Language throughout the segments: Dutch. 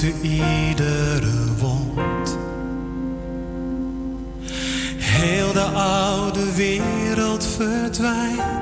heelt u iedere wond. Heel de oude wereld verdwijnt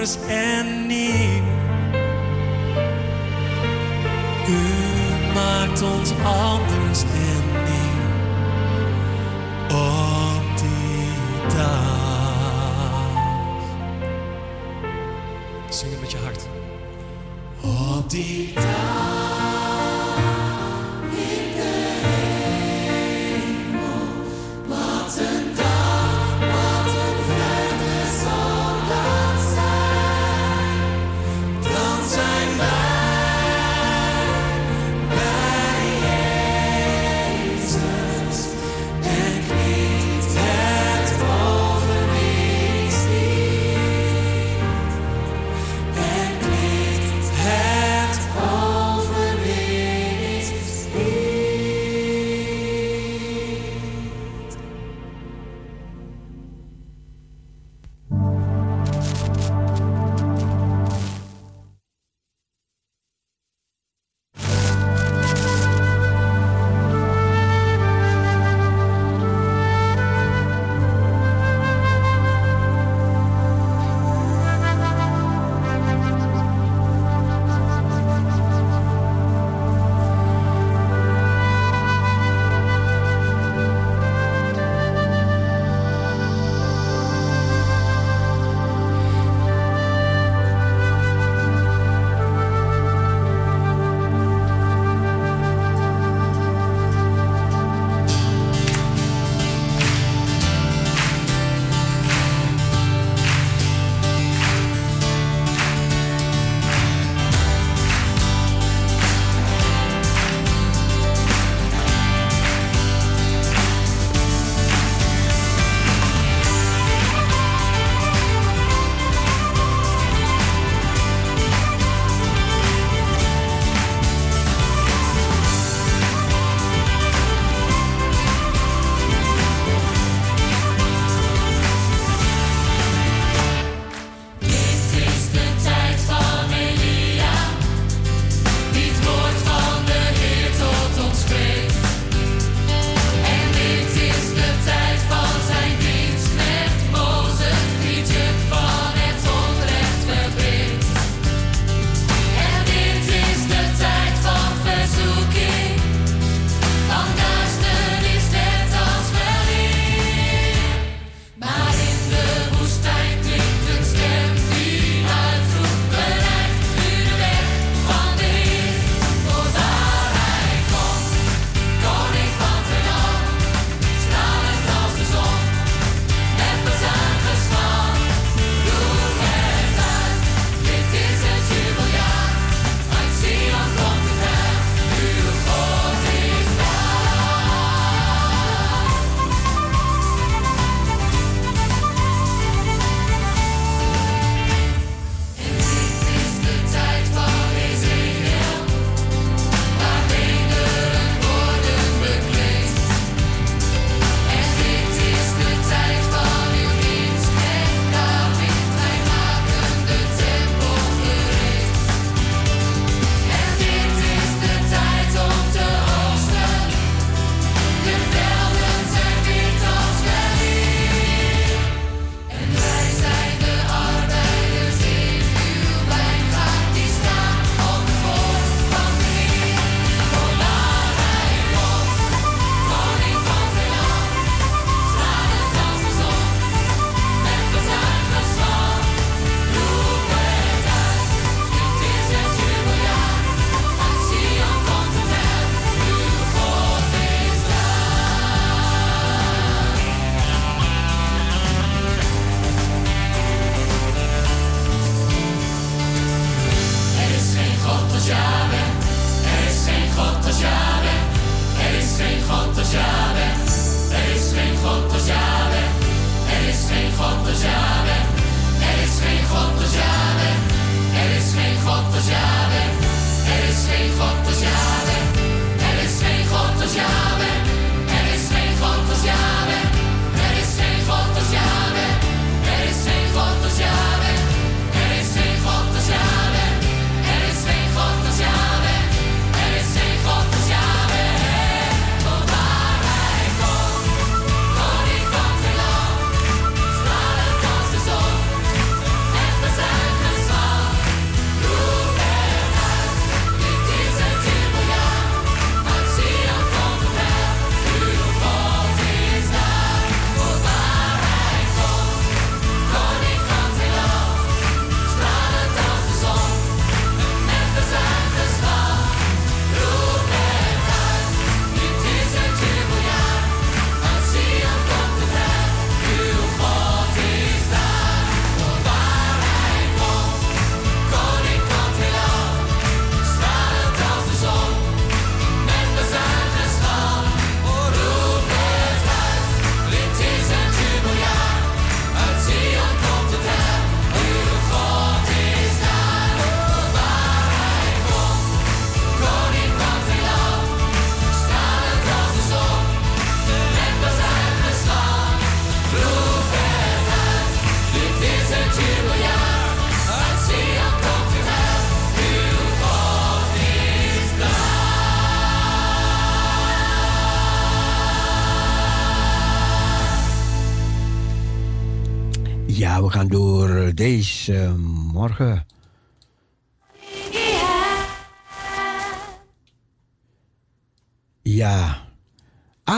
wonders en nieuw. U maakt ons anders en nieuw op die dag. Zing het met je hart. Op die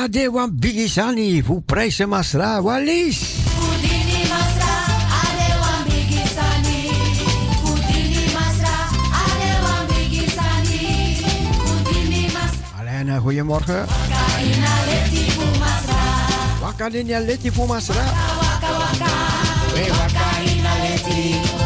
Adewan Bigisani, voor prijzen Masra, Walis. Pudini Masra, Adewan Bigisani. Pudini Masra, Adewan Bigisani. Pudini Masra. Alena, goedemorgen. Kaina Leti Fumasra. Wakadenia Leti voor Masra. Waka waka. We waka ina leti. Waka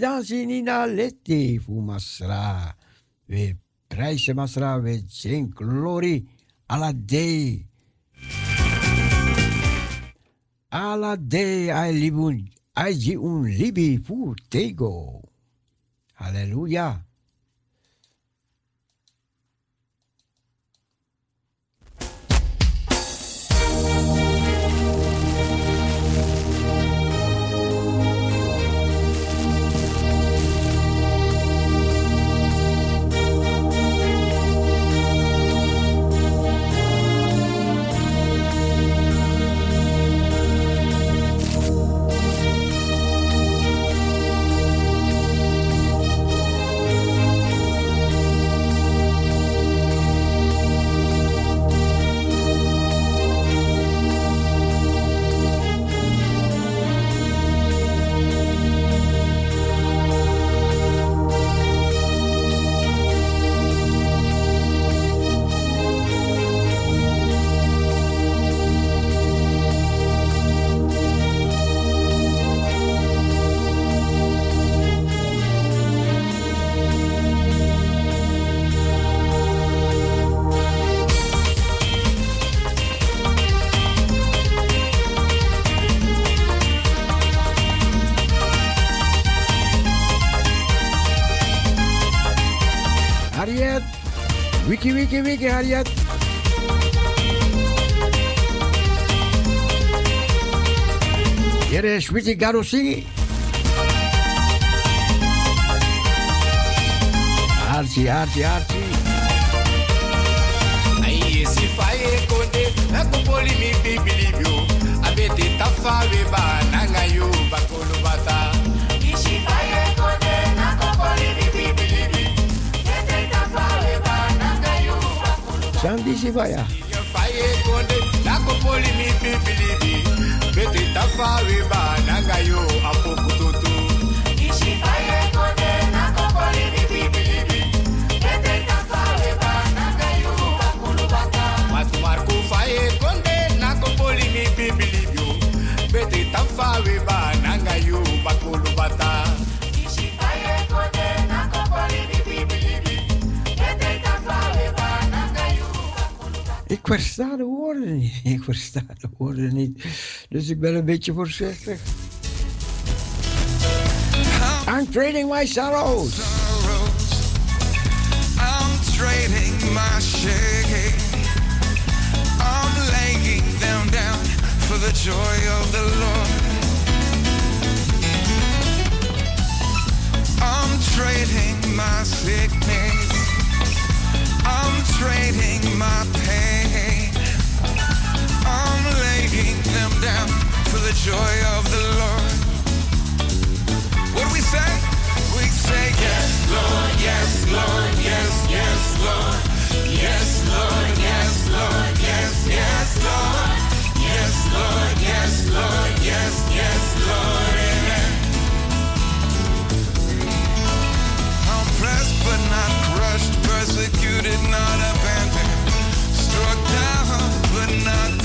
dansi, dansi, dansi, Nina Leti voor Masra. We prijzen Masra, we zingen glorie. Alla day. Alla day, I live un, I zi un libi voor tego. Halleluja. diarias. Quieres mitigar o sí? Arte, arte, arte. Aí esse faie é conde, é com polimi bibilibio, a bete tá fave. Sandy Sivaya. faye konde nakopoli mi bibilibi bete tafabe ba nanga Ik versta de woorden niet. Ik versta de woorden niet. Dus ik ben een beetje voorzichtig. I'm trading my sorrows. sorrows. I'm trading my shame. I'm laying them down for the joy of the Lord. I'm trading my sickness. I'm trading my pain. the joy of the Lord. What do we say? We say, Yes, Lord, yes, Lord, yes, yes, Lord. Yes, Lord, yes, Lord, yes, yes, Lord. Yes, Lord, yes, Lord, yes, yes, Lord. Amen. Pressed but not crushed, persecuted, not abandoned, struck down but not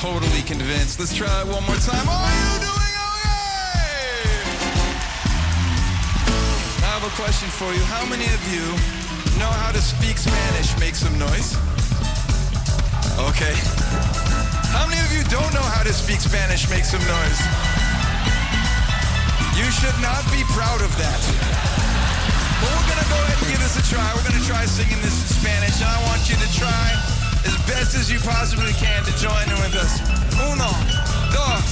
totally convinced. Let's try that one more time. Are you doing oh, okay? I have a question for you. How many of you know how to speak Spanish? Make some noise. Okay. How many of you don't know how to speak Spanish? Make some noise. You should not be proud of that. But we're gonna go ahead and give this a try. We're gonna try singing this in Spanish, and I want you to try as best as you possibly can to join in with us. Uno, dos,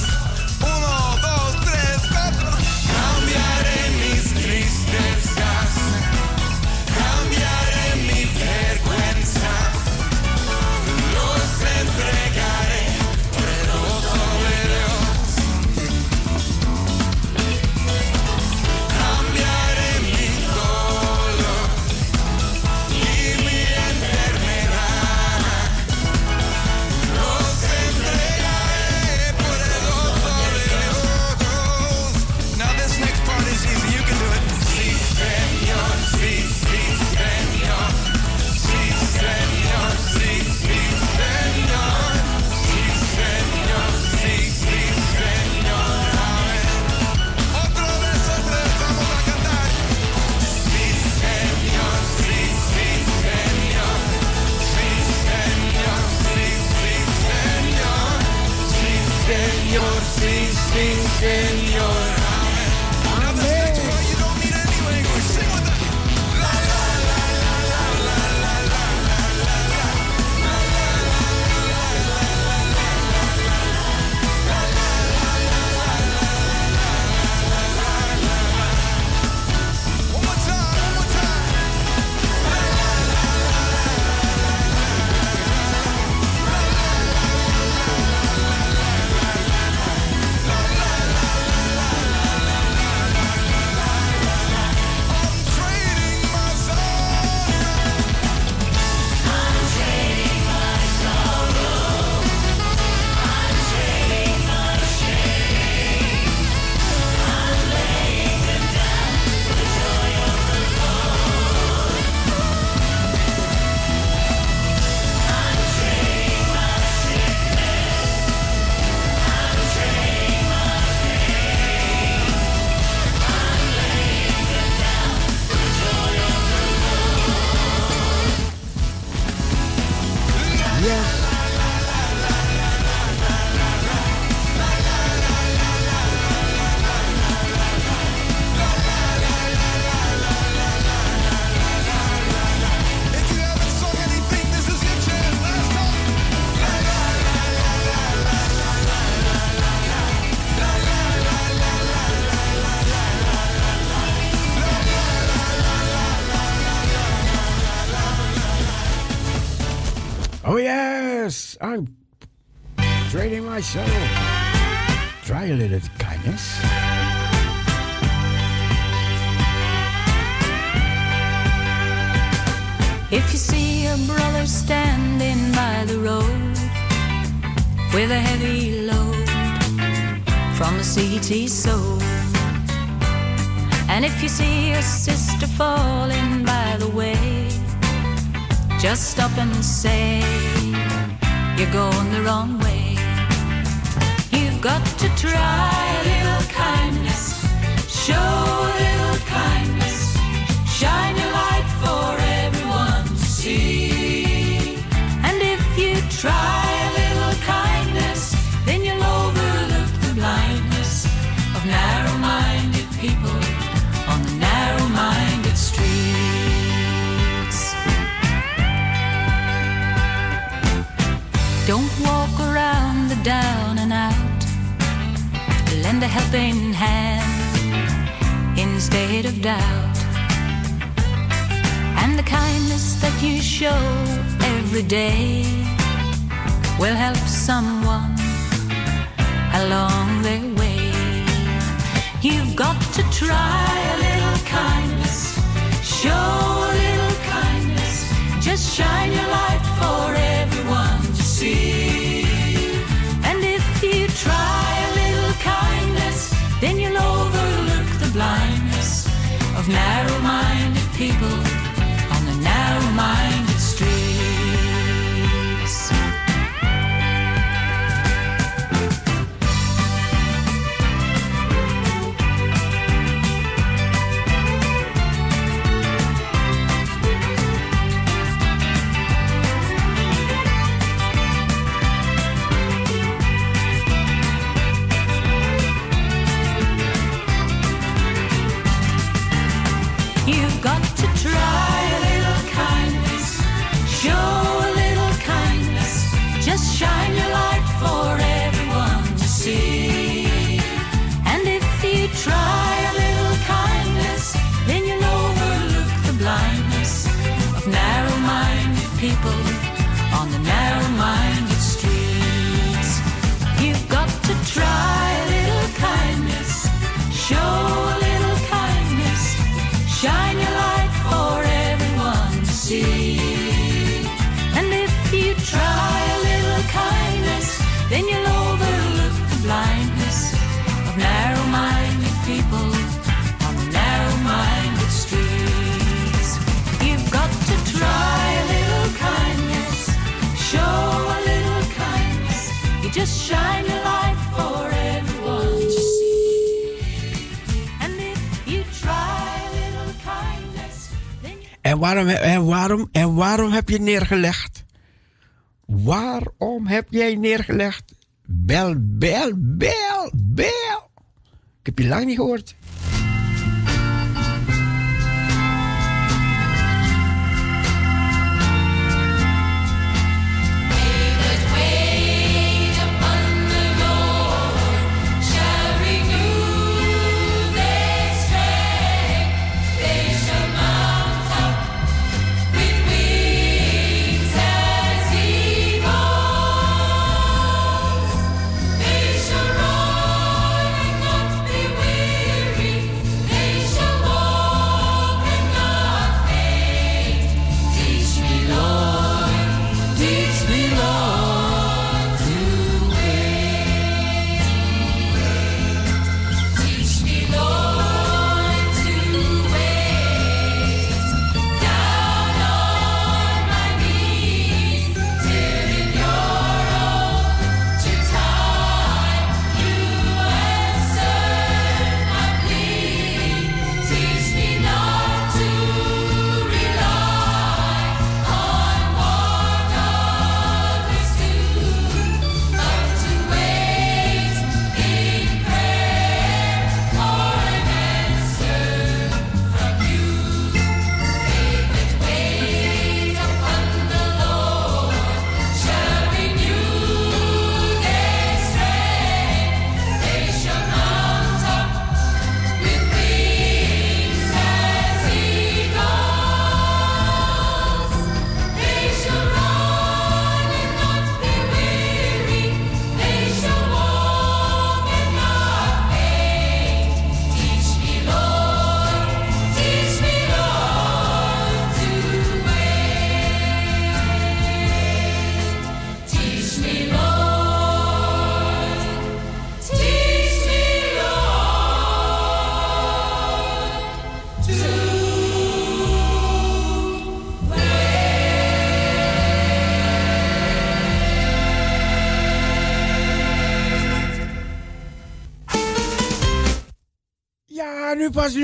uno, dos. Yeah. I'm trading my soul. doubt. And the kindness that you show every day will help someone along their way. You've got to try a little kindness, show a little kindness, just shine your light for it. people. waarom, en, waarom, en waarom heb je neergelegd? Waarom heb jij neergelegd? Bel, bel, bel, bel. Ik heb je lang niet gehoord.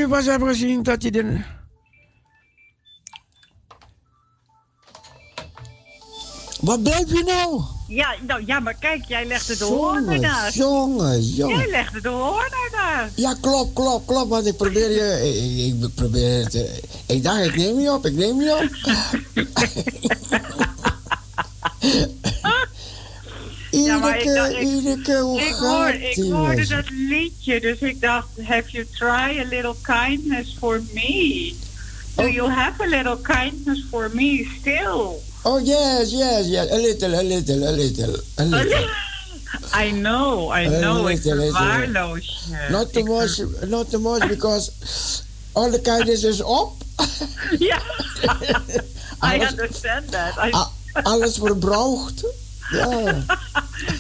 Nu pas hebben gezien dat je de... Wat blijf je nou? Ja, nou, ja, maar kijk, jij legde de hoorn ernaast. jongen, jongen. Jij legde de hoorn ernaast. Ja, klopt, klopt, klopt. Want ik probeer je. Ik, ik, ik probeer het. eh, Ik dacht, ik neem je op, ik neem je op. Ja, maar ik Ineke, dacht, ik- Ineke, hoe Ik, gaat hoor, ik die hoorde dat liedje, dus ik dacht, have you tried a little kindness for me? Do Oh. you have a little kindness for me still? Oh, yes, yes, yes. A little, a little, a little. A little. I know, I A know, ik little, verwaarloos je. Not too much, not too much, because all the kindness is op. Ja, I understand that. I- A- alles verbraucht. Ja,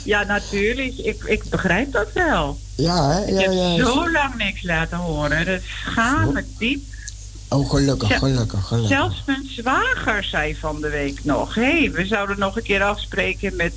ja, natuurlijk, ik, ik begrijp dat wel. ja, hè? Ik Ja, heb ja. zo lang niks laten horen, dat schaam me diep. Oh, gelukkig, gelukkig, gelukkig. Zelfs mijn zwager zei van de week nog... hé, hey, we zouden nog een keer afspreken met,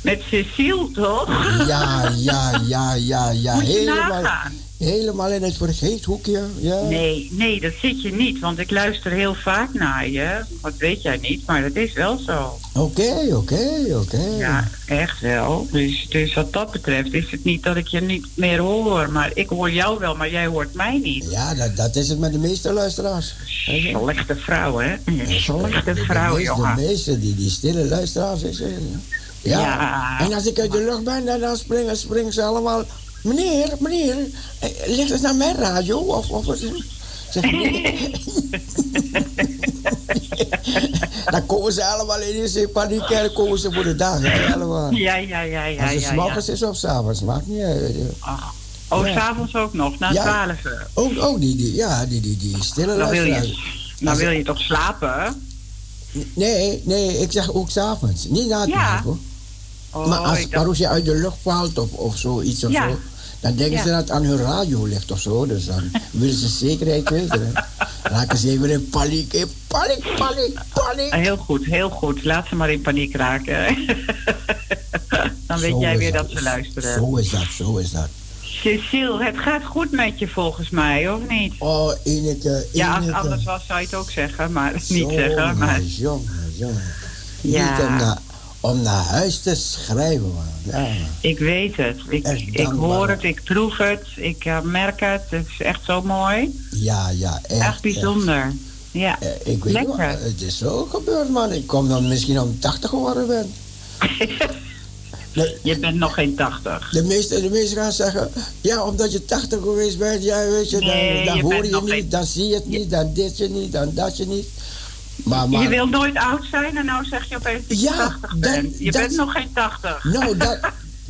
met Cecile, toch? Ja, ja, ja, ja, ja. Moet je Helemaal, nagaan. Helemaal in het vergeethoekje. Ja. Nee, nee, dat zit je niet, want ik luister heel vaak naar je. Dat weet jij niet, maar dat is wel zo. Oké, oké, oké. Ja, echt wel. Dus, dus wat dat betreft is het niet dat ik je niet meer hoor. Maar ik hoor jou wel, maar jij hoort mij niet. Ja, dat, dat is het met de meeste luisteraars. Slechte vrouw, hè? Slechte vrouw, de meeste, jongen. De meeste, die, die stille luisteraars. Is, ja. Ja. En als ik uit de lucht ben, dan, dan springen, springen ze allemaal... Meneer, meneer, eh, ligt het naar mijn radio? Of, of? Zeg, nee. dan komen ze allemaal in in paniek en komen ze voor de dag. Allemaal. Ja, ja, ja, ja. Als het ja, ja. is of s avonds, maakt niet uit. Ach. Oh, Ja. s'avonds ook nog, na. 12 uur. Ook, ook die, die, ja, die, die, die stille Dan wil, je, dan wil je toch slapen? Nee, nee, ik zeg ook s'avonds. Niet na het Ja. hoor. Oh, maar als, dacht- je uit de lucht valt of, of zoiets of Ja. zo, dan denken Ja. ze dat het aan hun radio ligt of zo. Dus dan willen ze zekerheid weten. Raken ze even in paniek, in paniek, paniek, paniek. Heel goed, heel goed. Laat ze maar in paniek raken. dan weet Zo jij weer dat ze luisteren. Zo is dat, zo is dat. Cecile, het gaat goed met je volgens mij, of niet? Oh, Ineke, Ja, als het anders was zou je het ook zeggen, maar niet Jongen, zeggen. Maar Jongen, jongen. Ja. Niet om naar, om naar huis te schrijven, man. Ja. ik weet het. Ik, ik hoor het, ik proef het, ik eh, merk het. Het is echt zo mooi. Ja, ja, echt. Echt bijzonder. Ja. Eh, Ik weet Lekker. het is zo gebeurd, man. Ik kom dan misschien om 80 geworden ben. De, Je bent nog geen 80. de, meeste, de meesten gaan zeggen, ja, omdat je 80 geweest bent, ja, weet je, dan, Nee, dan je hoor je niet, geen- dan zie je het niet, dan dit je niet, dan dat je niet. Maar, maar Je wil nooit oud zijn en nou zeg je opeens dat je Ja, 80 dat- bent. Je dat- bent nog geen 80. nou, dat,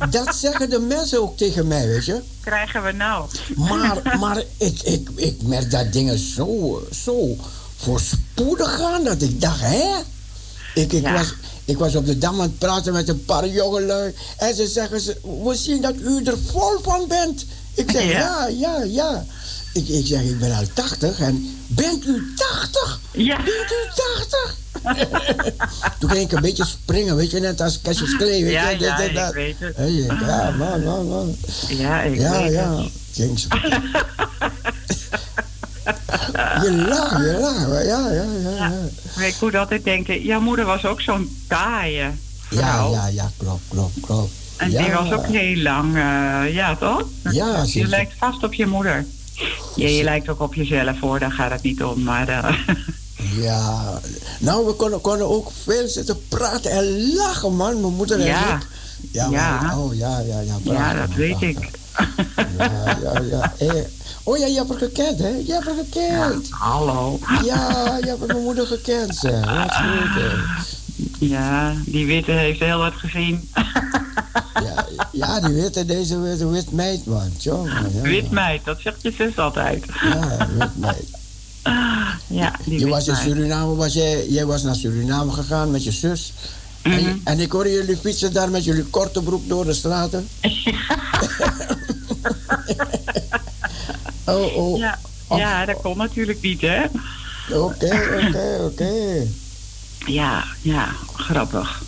dat zeggen de mensen ook tegen mij, weet je. Krijgen we nou. Maar, maar ik, ik, ik merk dat dingen zo, zo voorspoedig gaan dat ik dacht, hè? Ik, ik, Ja. was, ik was op de dam aan het praten met een paar jongelui en ze zeggen, ze, we zien dat u er vol van bent. Ik zeg, ja, Ja. ja, ja. Ik, ik zeg, ik ben al 80 en bent u 80? Ja. Bent u 80? Toen ging ik een beetje springen, weet je, net als Cassius Clay, weet Ja, je. dit ja, ik weet het. Ja, man, man, man. Ja, ik Ja, weet ja. het. Ging je lacht, je lacht. Ja, ja, ja. Ja, Maar Ik moet altijd denken, jouw moeder was ook zo'n taaie ja, vrouw. ja, ja klopt, klopt, klopt. En ja. die was ook heel lang, eh, ja toch? Ja, Je lijkt vast op je moeder. Ja, je lijkt ook op jezelf hoor, daar gaat het niet om. Maar eh, Ja, nou, we konden, konden ook veel zitten praten en lachen, man. Mijn moeder en Ja. ik. Ja, Ja. maar- oh, ja, ja, ja. ja, dat man, weet ik. Ja, ja, ja. Eh, oh ja, je hebt haar gekend, hè? Je hebt haar gekend. Hallo. Ja, je hebt mijn moeder gekend, zeg. Wat goed, hè. Ja, die witte heeft heel wat gezien. Ja, ja, die witte, deze witte wit meid, man. Jongen, ja. Wit meid, dat zegt je zus altijd. Ja, wit meid. Ja, die Je was in. Suriname, was jij, jij was naar Suriname gegaan met je zus. en, Mhm. en ik hoorde jullie fietsen daar met jullie korte broek door de straten. oh, oh. Ja, ja, dat kon natuurlijk niet, hè? Oké, oké, oké. Ja, ja, grappig.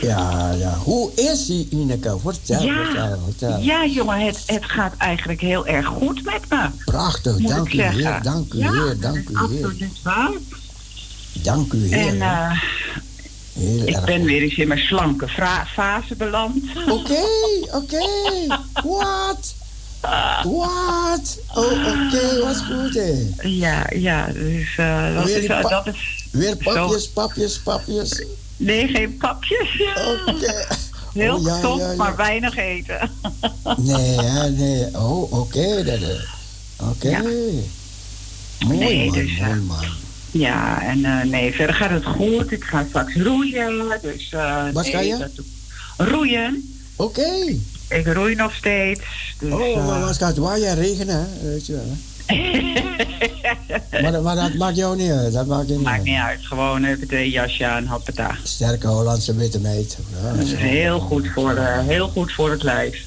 Ja, ja. Hoe is die, Ineke? Vertel, Ja, vertel, vertel. ja jongen, het, het gaat eigenlijk heel erg goed met me. Prachtig, dank u heer, dank u ja, heer, dank u heer. absoluut waar. Dank u heer. En eh, Heel ik erg ben goed. weer eens in mijn slanke fase beland. Oké, oké. Wat? Wat? Oh, oké, wat goed hè. Ja, ja, dus dat, Weer is, eh, dat is... Weer zo- papjes, papjes, papjes. Nee, geen papjes. Oké. Heel Oh, ja, gezond, ja, ja. maar weinig eten. Nee, hè, nee. Oh, oké. dat, eh, Oké. Ja. Mooi Nee, man, dus, eh, mooi man. Ja, en eh, nee, verder gaat het goed. Ik ga straks roeien. Dus, eh, Wat nee, ga je? dat- roeien. Oké. Ik roei nog steeds. Dus, Oh, eh, maar het gaat waaien regenen, hè? Weet je wel. maar, dat- maar dat maakt jou niet uit. Dat maakt niet Maakt uit. niet uit. Gewoon even twee jasje aan, hoppata. Sterke Hollandse witte. Ja, Dat is heel goed voor, de, heel goed voor het lijf.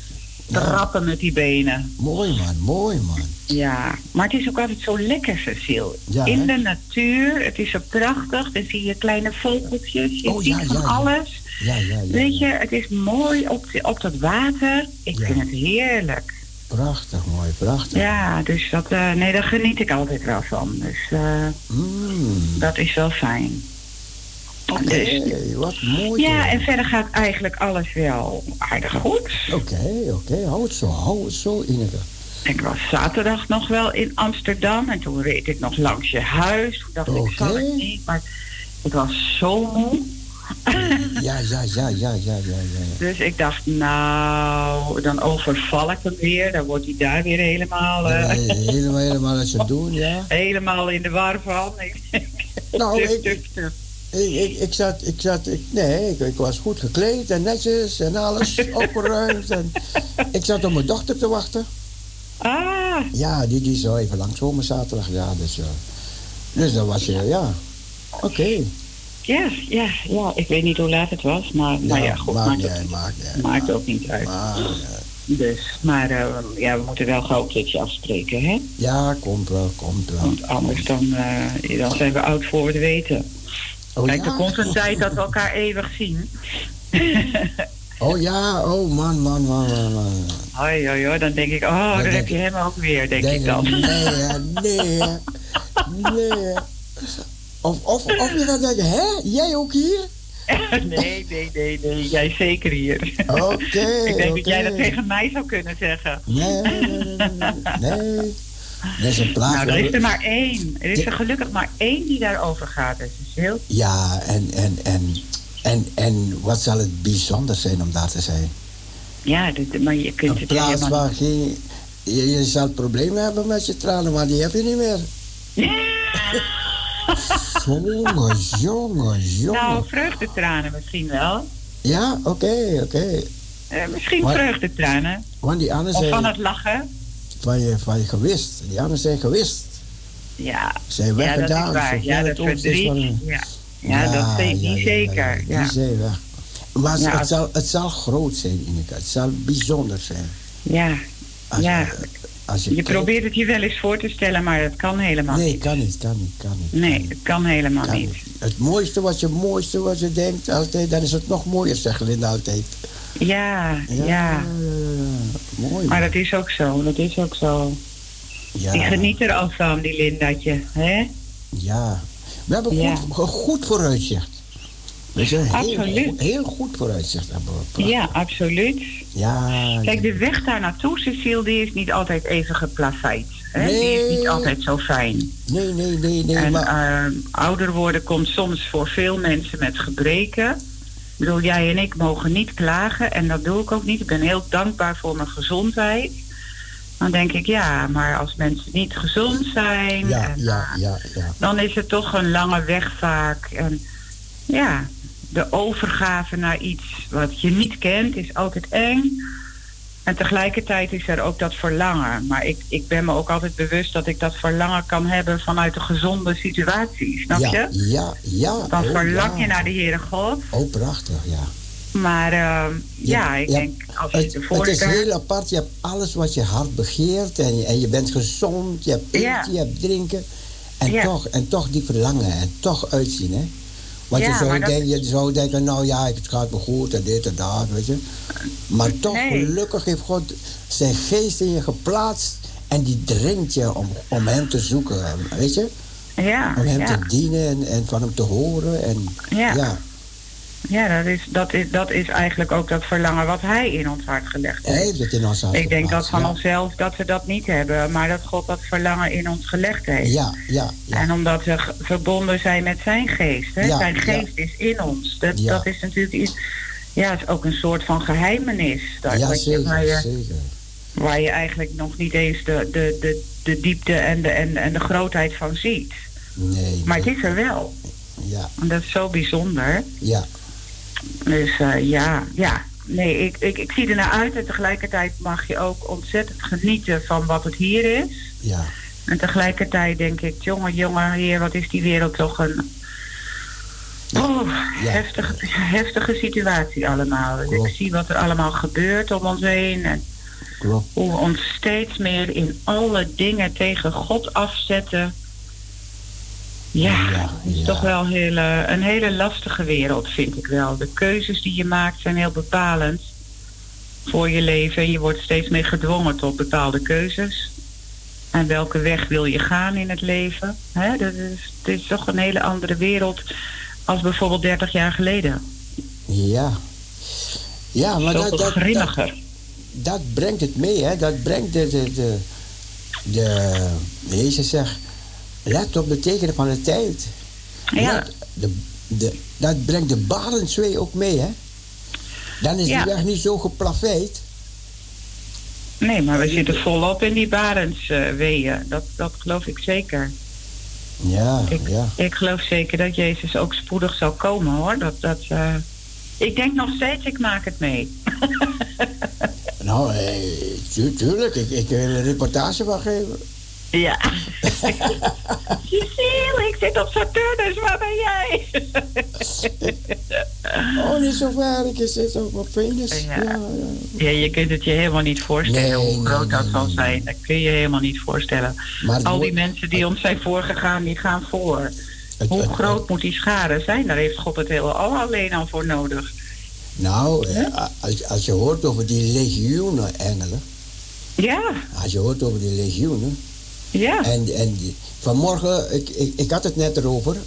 Trappen met die benen. Mooi man, mooi man. Ja, maar het is ook altijd zo lekker, Cecile. Ja, In de natuur, het is zo prachtig. Dan zie je kleine vogeltjes, je Oh, ziet ja, van alles. Ja, ja, ja. Weet je, het is mooi op, de- op dat water. Ik vind het heerlijk. Prachtig mooi, prachtig. Ja, dus dat, eh, nee, daar geniet ik altijd wel van. Dus eh, Mm. dat is wel fijn. Oké, Dus, wat mooi. ja, en verder gaat eigenlijk alles wel aardig goed. Oké, oké, hou het zo, hou het zo, Ineke. Ik was zaterdag nog wel in Amsterdam en toen reed ik nog langs je huis. Toen dacht ik, zal ik niet, maar ik was zo moe. Ja, ja, ja, ja, ja, ja, ja. Dus ik dacht, nou, dan overval ik hem weer. Dan wordt hij daar weer helemaal, eh, Nee, helemaal, helemaal als je doen, ja. helemaal in de war van. Nou, Tuk, ik, tuk, tuk. ik, ik, ik zat, ik zat, ik, nee, ik, ik was goed gekleed en netjes en alles opgeruimd. En ik zat op mijn dochter te wachten. Ah, Ja, die, die zou even langskomen zaterdag, ja, dus, ja. Dus dan was je, ja, oké. Ja, ja, ja. Ik weet niet hoe laat het was, maar nou ja, goed. maakt Maakt, uit, maakt niet uit. maakt ook niet uit. Dus, maar eh, ja, we moeten wel gauw een keertje afspreken, hè? Ja, komt wel, komt wel. Want anders dan, eh, dan zijn we oud voor het weten. Oh Kijk, er komt een tijd dat we elkaar eeuwig zien. Oh ja, oh man, man, man, man, man. Hoi, hoi, hoi. Dan denk ik, oh, dan heb je hem ook weer, denk, Denk ik dan. Nee, nee, nee. Of, of, of je gaat denken, hè, jij ook hier? nee, nee, nee, nee. Jij zeker hier. Oké, ik denk dat jij dat tegen mij zou kunnen zeggen. Nee, nee, nee, nee. Er is een plaats. Nou, er is er maar één. Er is er gelukkig maar één die daarover gaat. Dus het is heel... Ja, en, en, en, en, en wat zal het bijzonder zijn om daar te zijn? Ja, dit- maar je kunt Een het plaats helemaal... waar geen... Je, je zal problemen hebben met je tranen, maar die heb je niet meer. Jongen, jongen, jongen. Nou, vreugdetranen misschien wel. Ja, oké, oké. Eh, misschien Maar- vreugdetranen. Want die anderen Of van zijn het lachen. van je, van je gewist. Die anderen zijn gewist. Ja, Zijn ja dat weggedaan. Ja, dat oog is verdriet. van- Ja, ja, dat weet ja, ja, zeker. ja, Ja, Die zijn weg. Maar Ja, het, zal, het zal groot zijn, Ineke. Het zal bijzonder zijn. ja. Als Ja. je, als je, probeert het je wel eens voor te stellen, maar dat kan helemaal Nee, niet. kan niet, kan niet, kan niet. Nee, het kan helemaal kan niet. niet. Het mooiste wat je, mooiste wat je denkt, altijd, dan is het nog mooier, zegt Linda altijd. Ja, ja. ja. Mooi. Maar dat is ook zo, dat is ook zo. ja, Die geniet er al van, die Lindatje. hè? ja. We hebben Ja. goed, goed vooruitzicht. We zijn heel, heel goed vooruitzicht hebben. Ja, absoluut. Ja. Kijk, de weg daar naartoe, Cecile, die is niet altijd even geplaveid. Hè? Die is niet altijd zo fijn. Nee, nee, nee, nee. en maar, eh, ouder worden komt soms voor veel mensen met gebreken. Ik bedoel, jij en ik mogen niet klagen en dat doe ik ook niet. Ik ben heel dankbaar voor mijn gezondheid. Dan denk ik, ja, maar als mensen niet gezond zijn, ja, en, ja, eh, ja, ja. dan is het toch een lange weg vaak. En ja, de overgave naar iets wat je niet kent is altijd eng. En tegelijkertijd is er ook dat verlangen. Maar ik, ik ben me ook altijd bewust dat ik dat verlangen kan hebben vanuit een gezonde situatie. Snap ja, je? Ja, ja. Dan oh, verlang ja. je naar de Heere God. Oh, prachtig, ja. Maar eh, ja, ik denk als je het, het is heel apart. Je hebt alles wat je hart begeert. En je, en je bent gezond. Je hebt eten, je hebt drinken. En, toch, en toch die verlangen. En toch uitzien, hè. Want Ja, je, zou dat- denken, je zou denken, nou ja, het gaat me goed en dit en dat, weet je. Maar toch, Nee. gelukkig heeft God zijn geest in je geplaatst. En die dringt je om, om hem te zoeken, weet je. Ja, Om hem ja. te dienen en, en van hem te horen. En, Ja. Ja. Dat is, dat, is, dat is eigenlijk ook dat verlangen wat hij in ons hart gelegd Hij heeft. heeft het in ons hart Ik denk dat van ja. onszelf dat we dat niet hebben, maar dat God dat verlangen in ons gelegd heeft. Ja, ja, ja. En omdat we verbonden zijn met zijn geest. Hè? Ja, zijn geest is in ons. Dat, Ja. dat is natuurlijk iets. Ja, het is ook een soort van geheimenis. Dat, ja, je- waar, je, zeker. waar je eigenlijk nog niet eens de, de, de, de diepte en de, en, en de grootheid van ziet. Nee, Maar het nee. is er wel. Ja, En dat is zo bijzonder. ja, Dus eh, ja, ja. Nee, ik, ik, ik zie er naar uit en tegelijkertijd mag je ook ontzettend genieten van wat het hier is. ja. En tegelijkertijd denk ik, jongen, jongen, heer, wat is die wereld toch een oh, Ja. heftige, heftige situatie allemaal. Dus Klopt. ik zie wat er allemaal gebeurt om ons heen. En Klopt. hoe we ons steeds meer in alle dingen tegen God afzetten. Ja, Ja, het is ja. toch wel heel, een hele lastige wereld, vind ik wel. De keuzes die je maakt zijn heel bepalend voor je leven. En je wordt steeds meer gedwongen tot bepaalde keuzes. En welke weg wil je gaan in het leven? Hè, dat is, het is toch een hele andere wereld als bijvoorbeeld 30 jaar geleden. Ja. Ja, maar dat, dat, dat brengt het mee, hè. Dat brengt de, de, de, de Jezus zegt, let op de tekenen van de tijd. Ja. Let- de, de, dat brengt de barenswee ook mee, hè. Dan is Ja. die weg niet zo geplaveid. Nee, maar we zitten volop in die barensweeën. dat, dat geloof ik zeker. Ja, Ik, ja. ik geloof zeker dat Jezus ook spoedig zal komen hoor. Dat, dat, eh, ik denk nog steeds, ik maak het mee. Nou, eh, tu- tuurlijk, ik, ik wil een reportage van geven. Ja. Cecile, ik zit op Saturnus, waar ben jij? Oh, niet zo ver, ik zit ook op Venus. Ja. Ja, ja. ja, je kunt het je helemaal niet voorstellen Nee, hoe nee, groot dat nee, zal nee, zijn. Dat kun je helemaal niet voorstellen. Maar Al die mensen die ons zijn voorgegaan, die gaan voor. Het- Hoe het- groot moet die schade zijn? Daar heeft God het hele al alleen al voor nodig. Nou, eh, als, als je hoort over die legioenen engelen, Ja, als je hoort over die legioenen, ja. en, en vanmorgen, ik, ik, ik had het net erover,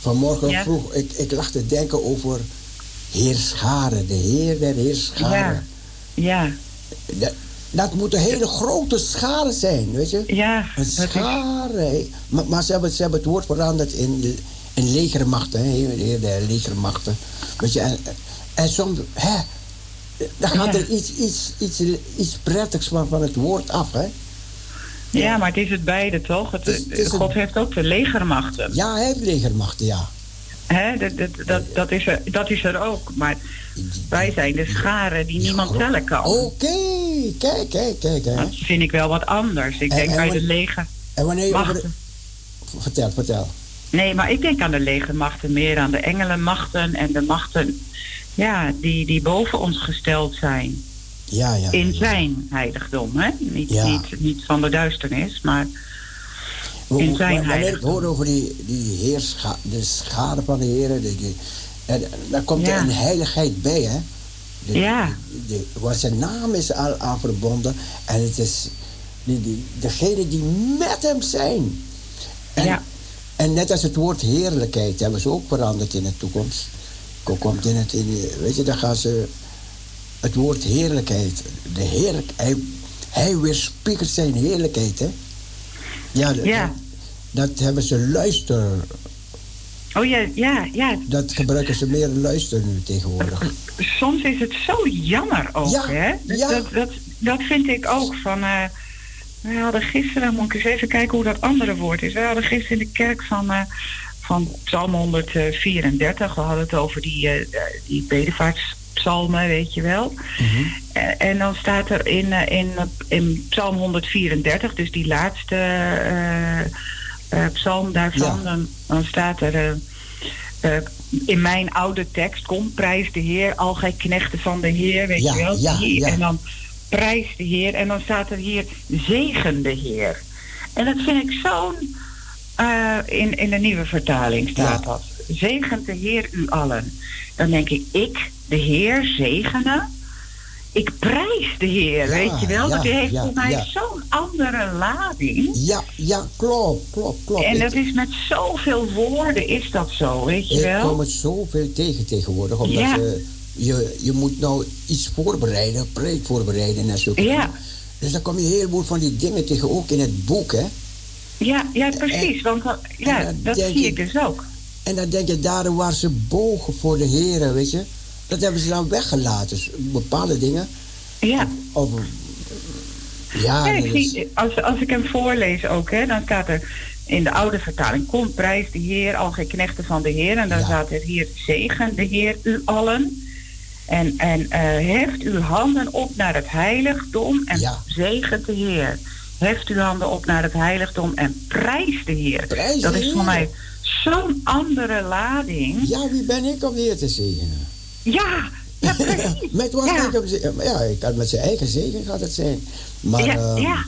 vanmorgen Ja. vroeg, ik, ik lag te denken over heerscharen, de Heer der heerscharen. Ja, Dat, dat moet een hele grote schare zijn, weet je? ja. Een dat schare. Maar, maar ze, hebben, ze hebben het woord veranderd in, in legermachten, hè? Heer der legermachten. Weet je, en, en soms, hè, dan gaat Ja. er iets, iets, iets, iets prettigs van, van het woord af, hè? Ja, maar het is het beide toch? Het, Het is- het is God een- heeft ook de legermachten. Ja, hij heeft legermachten, ja. Hè? Dat, dat, dat, dat, is er, dat is er ook. Maar wij zijn de scharen die niemand tellen kan. Oké, kijk, kijk, kijk. Hè. Dat vind ik wel wat anders. Ik En- denk en bij de leger. En wanneer je de- Vertel, vertel. Nee, maar ik denk aan de legermachten meer aan de engelenmachten en de machten ja, die, die boven ons gesteld zijn. Ja, ja. In zijn heiligdom. Hè? Niet, niet, niet van de duisternis, maar in zijn wanneer ik heiligdom. hoor over die, die heerscha, de schade van de Heer, en, daar komt er een heiligheid bij, hè? De, Ja. de- de- waar zijn naam is aan, aan verbonden. En het is degene die met hem zijn. En, Ja. en net als het woord heerlijkheid hebben ze ook veranderd in de toekomst. Ko- Komt in het, in, weet je, dan gaan ze het woord heerlijkheid. De heerlijk, hij, hij weerspiegelt zijn heerlijkheid, hè? Ja, Ja. dat hebben ze luister. Oh ja, ja, ja. Dat gebruiken ze meer luister nu tegenwoordig. Soms is het zo jammer ook, Ja, hè? Dat, ja. dat, dat, dat vind ik ook. Van, eh, we hadden gisteren, moet ik eens even kijken hoe dat andere woord is. We hadden gisteren in de kerk van, eh, van Psalm 134. We hadden het over die, eh, die bedevaartspsalmen, weet je wel. En, en dan staat er in, eh, in, in Psalm 134, dus die laatste eh, eh, psalm daarvan, Ja. dan, dan staat er. eh, eh, in mijn oude tekst, kom, prijs de Heer, al gij knechten van de Heer, weet Ja, je wel. ja, Hier, ja. En dan prijs de Heer en dan staat er hier zegen de Heer. En dat vind ik zo'n, eh, in, in de nieuwe vertaling staat dat. zegent de Heer u allen. Dan denk ik, ik, de Heer, zegenen. Ik prijs de Heer, Ja, weet je wel? ja, dat heeft ja, voor mij zo'n andere lading. Ja, ja, klopt, klopt, klopt. En Ik- dat is met zoveel woorden is dat zo, weet je Ik wel? kom het zoveel tegen tegenwoordig. Omdat je, je, je moet nou iets voorbereiden, preek voorbereiden en zo. Ja. Dus dan kom je heel veel van die dingen tegen, ook in het boek, hè. Ja, ja precies. Want ja, dat zie ik- ik dus ook. En dan denk je, daar waar ze bogen voor de heren, weet je. Dat hebben ze dan weggelaten. Dus bepaalde dingen. Ja. Of, ja, Ja, ik dat is- zie, als, als ik hem voorlees ook, hè, dan staat er in de oude vertaling: Kom, prijs de Heer, al geen knechten van de Heer. En dan Ja. staat er hier: Zegen de Heer u allen. En, en eh, heft uw handen op naar het heiligdom en Ja. zegent de Heer. Heft uw handen op naar het heiligdom en prijs de Heer. Prijs dat de is voor Heer. mij zo'n andere lading. ja, wie ben ik om de Heer te zegenen? Ja, ja precies. Met wat ja. ben ik om ze- Ja, ik kan met zijn eigen zegen gaat het zijn. Maar, Ja, ehm, ja.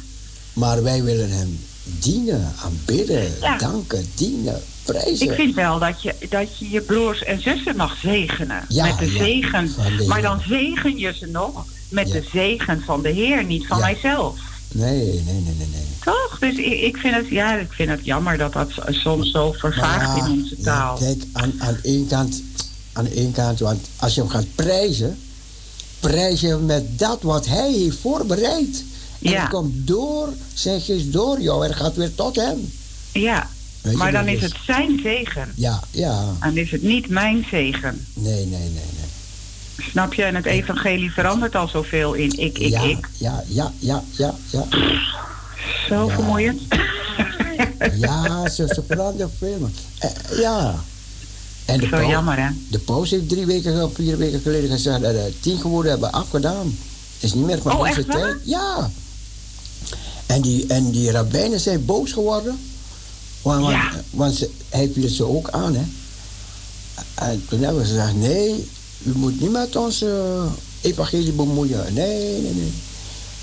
maar wij willen hem dienen, aanbidden, danken, dienen, prijzen. Ik vind wel dat je, dat je je broers en zussen mag zegenen. Met de zegen. de Maar dan zegen je ze nog met de zegen van de Heer, niet van mijzelf. Nee, nee, nee, nee, nee. Toch? Dus ik, ik, vind het, ja, ik vind het jammer dat dat soms zo vervaagt ja, in onze ja, taal. kijk, aan, aan één kant, aan één kant, want als je hem gaat prijzen, prijs je hem met dat wat hij heeft voorbereid. En Ja. het komt door zijn geest door jou en gaat weer tot hem. ja, maar dan is het zijn zegen. Ja, ja. En is het niet mijn zegen. Nee, nee, nee. Snap je? En het evangelie verandert al zoveel in ik, ik, ja, ik. ja, ja, ja, ja, ja. Zo Ja. vermoeiend. Ja, ze, ze veranderen veel. eh, ja. En de Zo paus- jammer, hè? De paus heeft drie weken of vier weken geleden gezegd dat er tien geworden hebben afgedaan. Is niet meer van Oh, onze waar? tijd. Ja. En die, en die rabbijnen zijn boos geworden. Want, want, Ja. want ze, hij viel ze ook aan, hè. En toen hebben ze gezegd, nee, u moet niet met ons eh, evangelie bemoeien. Nee, nee, nee.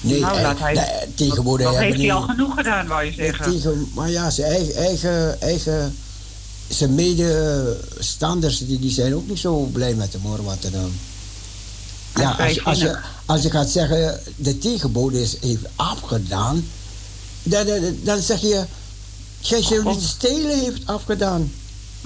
Nee, nou, laat hij, nee, tegenwoordig dat heeft hij al genoeg gedaan, wou je zeggen. tegen, maar ja, zijn eigen, eigen, eigen zijn medestanders die, die zijn ook niet zo blij met hem hoor. Wat er dan. Ja, als, als, je, als je gaat zeggen de tegenbode is heeft afgedaan, dan, dan, dan zeg je, gij zult niet stelen heeft afgedaan.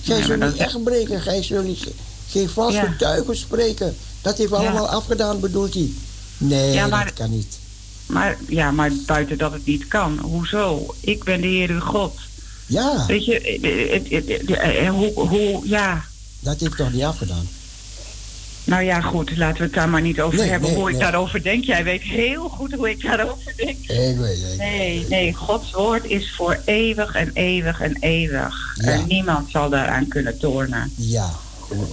Gij zult niet echt breken, gij zult niet, geen vals Ja. getuigen spreken. Dat heeft Ja. allemaal afgedaan, bedoelt hij. Nee, Ja, maar- dat kan niet. Maar ja, maar buiten dat het niet kan. Hoezo? Ik ben de Heer uw God. Ja, Weet je, eh, eh, eh, hoe, hoe, ja. dat heeft toch niet afgedaan. Nou ja, goed, laten we het daar maar niet over Nee, hebben nee, hoe ik nee. daarover denk. Jij weet heel goed hoe ik daarover denk. Ik weet, ik. Nee, nee, Gods woord is voor eeuwig en eeuwig en eeuwig. Ja. En niemand zal daaraan kunnen tornen. Ja,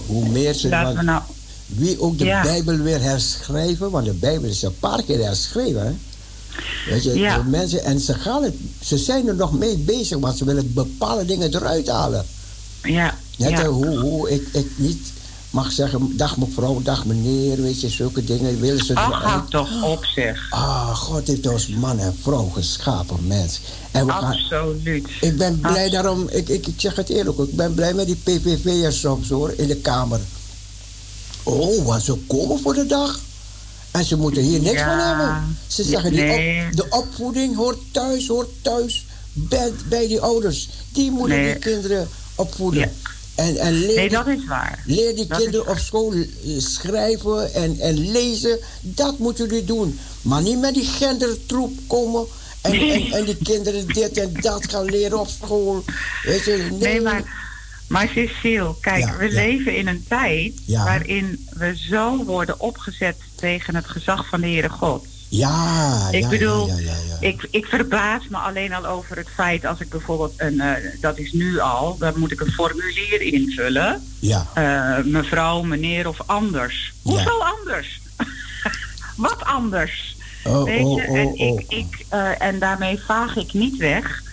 hoe, meer ze. Want nou. wie ook de Ja. Bijbel weer herschrijven, want de Bijbel is een paar keer herschreven. Hè? Weet je, Ja. mensen, en ze, gaan het, ze zijn er nog mee bezig, want ze willen bepaalde dingen eruit halen. Ja, Net ja. hoe, hoe ik, ik niet mag zeggen, dag mevrouw, dag meneer, weet je, zulke dingen willen ze Ach, houd toch op, zeg. Ah, God heeft ons man en vrouw geschapen, mens. En we gaan, Absoluut. ik ben blij Absoluut. daarom, ik, ik, ik zeg het eerlijk, ook, ik ben blij met die PVV'ers soms hoor, in de Kamer. Oh, want ze komen voor de dag. En ze moeten hier niks Ja. van hebben. Ze zeggen, die op, de opvoeding hoort thuis, hoort thuis bij, bij die ouders. Die moeten Nee. die kinderen opvoeden. Ja. En, en leer, Nee, die- dat is waar. leer die dat kinderen op school schrijven en, en lezen. Dat moeten jullie doen. Maar niet met die gendertroep komen. En, en, en die kinderen dit en dat gaan leren op school. Weet je, nee. Nee, maar, maar Cecile, kijk, Ja, we ja. leven in een tijd Ja. waarin we zo worden opgezet tegen het gezag van de Heere God. Ja, Ik ja, bedoel, ja, ja. Ik, ik verbaas me alleen al over het feit als ik bijvoorbeeld een, eh, dat is nu al, dan moet ik een formulier invullen. ja. Eh, mevrouw, meneer of anders. Hoezo anders? Wat anders? Oh, Weet oh, je, oh, en, oh. ik, ik, eh, en daarmee vaag ik niet weg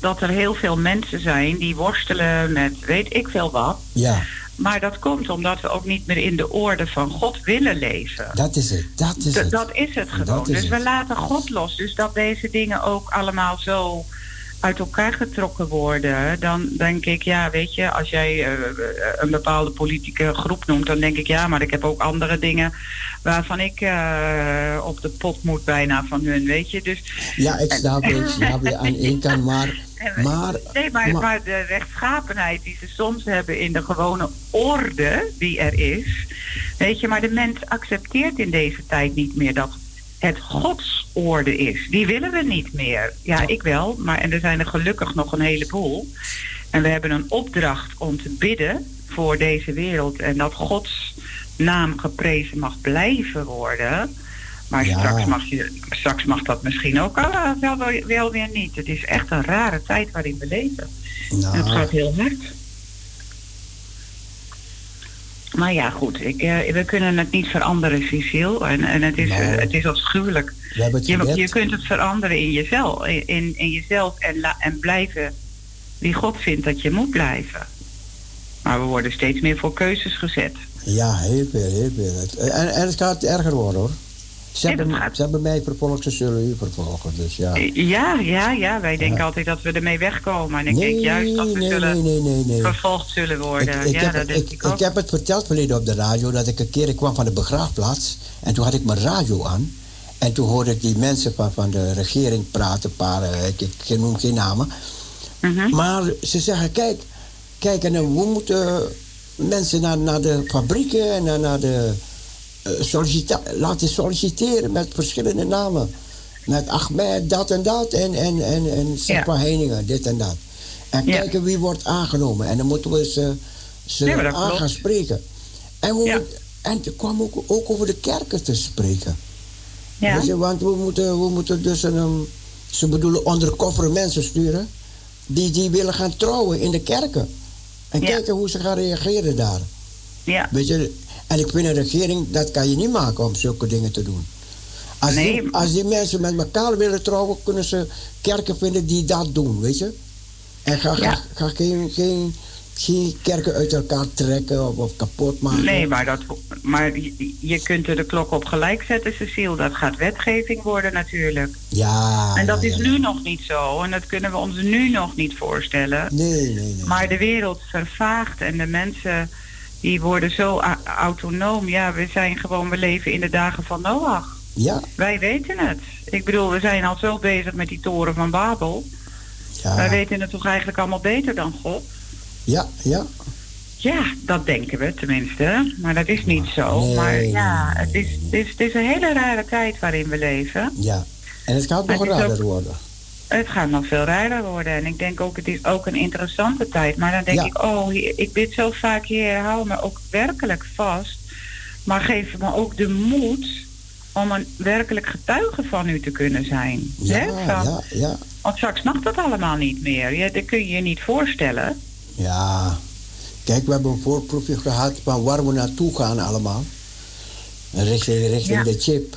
dat er heel veel mensen zijn die worstelen met weet ik veel wat. Ja, Maar dat komt omdat we ook niet meer in de orde van God willen leven. dat is het. Dat is D- het. dat is het gewoon. Is dus we laten God los. Dus dat deze dingen ook allemaal zo uit elkaar getrokken worden, dan denk ik, ja, weet je, als jij eh, een bepaalde politieke groep noemt, dan denk ik, ja, maar ik heb ook andere dingen waarvan ik eh, op de pot moet bijna van hun, weet je. Dus, Ja, ik snap het. Ik snap het aan één kant, maar... maar, nee, maar, maar- maar de rechtschapenheid die ze soms hebben in de gewone orde die er is, weet je, maar de mens accepteert in deze tijd niet meer dat het godsorde is. Die willen we niet meer. Ja, ik wel, maar en er zijn er gelukkig nog een heleboel. En we hebben een opdracht om te bidden voor deze wereld en dat Gods naam geprezen mag blijven worden. Maar Ja. straks, mag je, straks mag dat misschien ook ah, wel, wel, weer niet. Het is echt een rare tijd waarin we leven. nou, En het gaat heel hard. Maar ja, goed. Ik, eh, we kunnen het niet veranderen, Cecile. En, en het, is, Nou. het is afschuwelijk. Je, je kunt het veranderen in jezelf. In, in, in jezelf en, la- en blijven wie God vindt dat je moet blijven. Maar we worden steeds meer voor keuzes gezet. Ja, heel veel, heel veel. En, en het gaat erger worden, hoor. Ze hebben, ze hebben mij vervolgd, ze zullen u vervolgen. Dus ja. Ja, ja, ja. Wij denken Ja. altijd dat we ermee wegkomen. En ik nee, denk juist dat we nee, zullen nee, vervolgd zullen worden. Ik, ik, ja, heb, dat denk ik, ik ook. ik heb het verteld verleden op de radio dat ik een keer ik kwam van de begraafplaats en toen had ik mijn radio aan en toen hoorde ik die mensen van, van de regering praten, paar, eh, ik, ik noem geen namen, Mhm. maar ze zeggen kijk, kijk en we moeten mensen naar, naar de fabrieken en naar, naar de eh, sollicita- laten solliciteren met verschillende namen. Met Ahmed, dat en dat. En, en, en, en Ja. Heiningen, dit en dat. En Ja. kijken wie wordt aangenomen. En dan moeten we ze, ze Ja, dat aan klopt. gaan spreken. En, we moet- en kwam ook, ook over de kerken te spreken. Ja. Je, want we moeten, we moeten dus een... ze bedoelen undercover mensen sturen. Die, die willen gaan trouwen in de kerken. En kijken hoe ze gaan reageren daar. ja. Weet je, en ik vind een regering, dat kan je niet maken om zulke dingen te doen. Als, Nee, die, als die mensen met elkaar willen trouwen, kunnen ze kerken vinden die dat doen, weet je. En ga, ga, Ja. ga geen, geen, geen kerken uit elkaar trekken of, of kapot maken. Nee, maar, dat, maar je, je kunt er de klok op gelijk zetten, Cecile. Dat gaat wetgeving worden natuurlijk. Ja. en dat ja, is ja. nu nog niet zo. En dat kunnen we ons nu nog niet voorstellen. Nee, nee, nee. Maar de wereld vervaagt en de mensen die worden zo autonoom. Ja, we zijn gewoon, we leven in de dagen van Noach. Ja, Wij weten het. Ik bedoel, we zijn al zo bezig met die toren van Babel. ja, Wij weten het toch eigenlijk allemaal beter dan God? ja, ja. Ja, dat denken we tenminste. Maar dat is niet zo. Nee, maar ja, het, is, het, is, het is een hele rare tijd waarin we leven. ja. En het gaat nog raarder worden. Het gaat nog veel raarder worden. En ik denk ook, het is ook een interessante tijd. Maar dan denk Ja. ik, oh, ik bid zo vaak, Heer, hou me ook werkelijk vast. Maar geef me ook de moed om een werkelijk getuige van u te kunnen zijn. Ja, Hè? Van- ja, ja. Want straks mag dat allemaal niet meer. Ja, dat kun je je niet voorstellen. Ja, kijk, we hebben een voorproefje gehad van waar we naartoe gaan allemaal. Richting, richting Ja. de chip.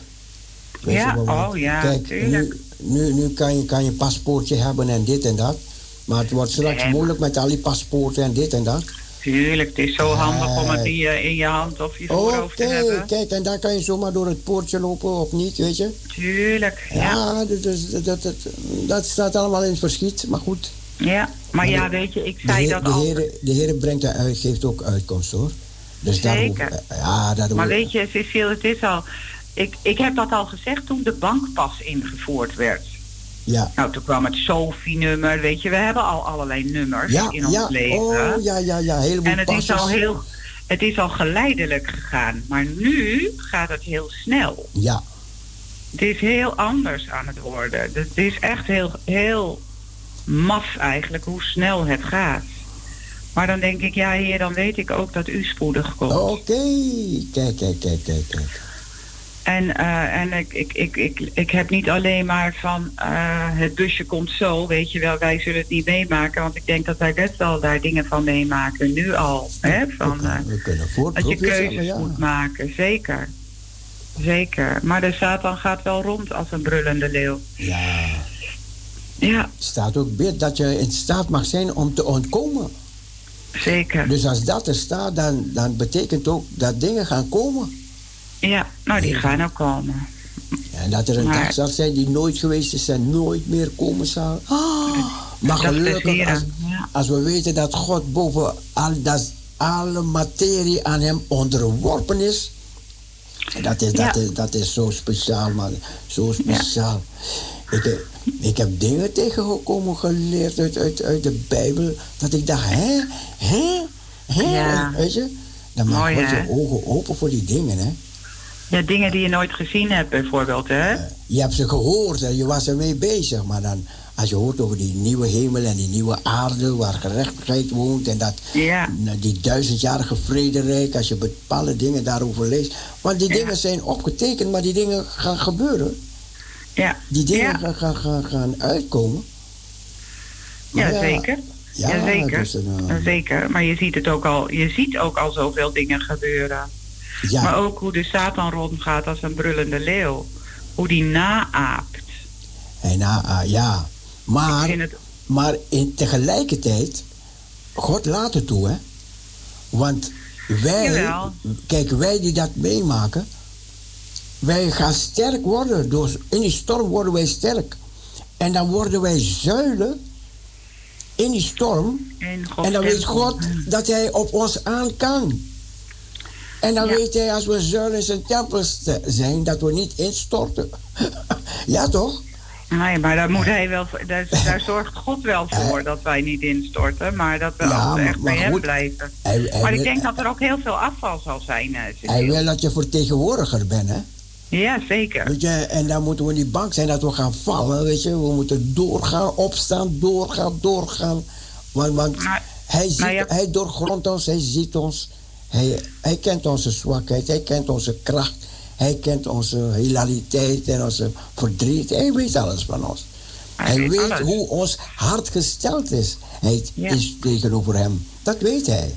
Weet Ja, je, oh ja, Kijk, tuurlijk. Nu, nu, kan, je, kan je paspoortje hebben en dit en dat. Maar het wordt straks moeilijk met al die paspoorten en dit en dat. Tuurlijk, het is zo handig om het in je, hand of je Oké, voorhoofd te hebben. kijk, en daar kan je zomaar door het poortje lopen of niet, weet je. Tuurlijk, ja. Ja, dat, dat, dat, dat, dat staat allemaal in het verschiet, maar goed. Ja, maar ja, de- weet je, ik De zei Heer, dat de al. Heer, de Heer brengt daar uit, geeft ook uitkomst hoor. Dus Zeker. ja, daar Maar weet je, Cecile, het is al... Ik, ik heb dat al gezegd toen de bankpas ingevoerd werd. Ja, Nou, toen kwam het SOFI-nummer, weet je. We hebben al allerlei nummers ja, in ons ja. leven. Oh, ja, ja, ja. Heleboel en het is, al heel, het is al geleidelijk gegaan. Maar nu gaat het heel snel. Ja, Het is heel anders aan het worden. Het is echt heel, heel maf eigenlijk hoe snel het gaat. Maar dan denk ik, ja heer, dan weet ik ook dat u spoedig komt. oké. Kijk, kijk, kijk, kijk, kijk. En, eh, en ik, ik, ik, ik, ik heb niet alleen maar van eh, het busje komt zo, weet je wel, wij zullen het niet meemaken. Want ik denk dat wij best wel daar dingen van meemaken, nu al. Hè, van, we, eh, kunnen- we kunnen dat je keuzes ja. moet maken, zeker. Zeker. Maar de Satan gaat wel rond als een brullende leeuw. Ja, Ja, staat ook bid dat je in staat mag zijn om te ontkomen. zeker. Dus als dat er staat, dan, dan betekent ook dat dingen gaan komen. Ja, nou die gaan ook komen. En dat er een Maar- dag zal zijn die nooit geweest is en nooit meer komen zal. Ah, Maar gelukkig, als, ja. als we weten dat God boven al dat, alle materie aan hem onderworpen is. Dat is, dat Ja. is, dat is zo speciaal, man. Zo speciaal. Ik, heb- ik heb dingen tegengekomen geleerd uit, uit, uit de Bijbel. Dat ik dacht, hè? Hè? Hè? Ja. Weet je? Dan maak je ogen open voor die dingen, hè? Ja, dingen die je nooit gezien hebt, bijvoorbeeld, hè? Je hebt ze gehoord en je was ermee bezig. Maar dan, als je hoort over die nieuwe hemel en die nieuwe aarde waar gerechtigheid woont en dat, Ja. die duizendjarige vrederijk, als je bepaalde dingen daarover leest. Want die Ja. dingen zijn opgetekend, maar die dingen gaan gebeuren. Ja. Die dingen Ja. gaan, gaan, gaan, uitkomen. Ja, Maar zeker. Ja, Ja, zeker. dus een, eh, Ja, zeker. Maar je ziet het ook al, je ziet ook al zoveel dingen gebeuren. Ja, Maar ook hoe de Satan rondgaat als een brullende leeuw. Hoe die naaapt. en, na- ah, ja. Maar, het, maar in, tegelijkertijd, God laat het toe, hè? Want wij, Jawel. kijk, wij die dat meemaken, wij gaan sterk worden. Door, in die storm worden wij sterk. En dan worden wij zuilen in die storm. Gods En dan weet. God dat Hij op ons aan kan. En dan Ja. weet Hij als we zuilen in zijn tempel st- zijn, dat we niet instorten. ja, toch? Nee, maar daar, moet hij wel, daar, daar zorgt God wel voor dat wij niet instorten. Maar dat we Ja, echt bij hem goed, blijven. Hij, hij Maar ik denk dat er ook heel veel afval zal zijn. eh, hij wil dat je vertegenwoordiger bent, hè? Ja, zeker. Weet je, en dan moeten we niet bang zijn dat we gaan vallen, weet je. We moeten doorgaan, opstaan, doorgaan, doorgaan. Want, want Maar- hij, ziet, ja- hij doorgrondt ons, hij ziet ons. Hij, hij kent onze zwakheid, hij kent onze kracht. Hij kent onze hilariteit en onze verdriet. Hij weet alles van ons. Hij Hij, weet alles. hoe ons hart gesteld is. Hij Ja. is tegenover hem. Dat weet hij.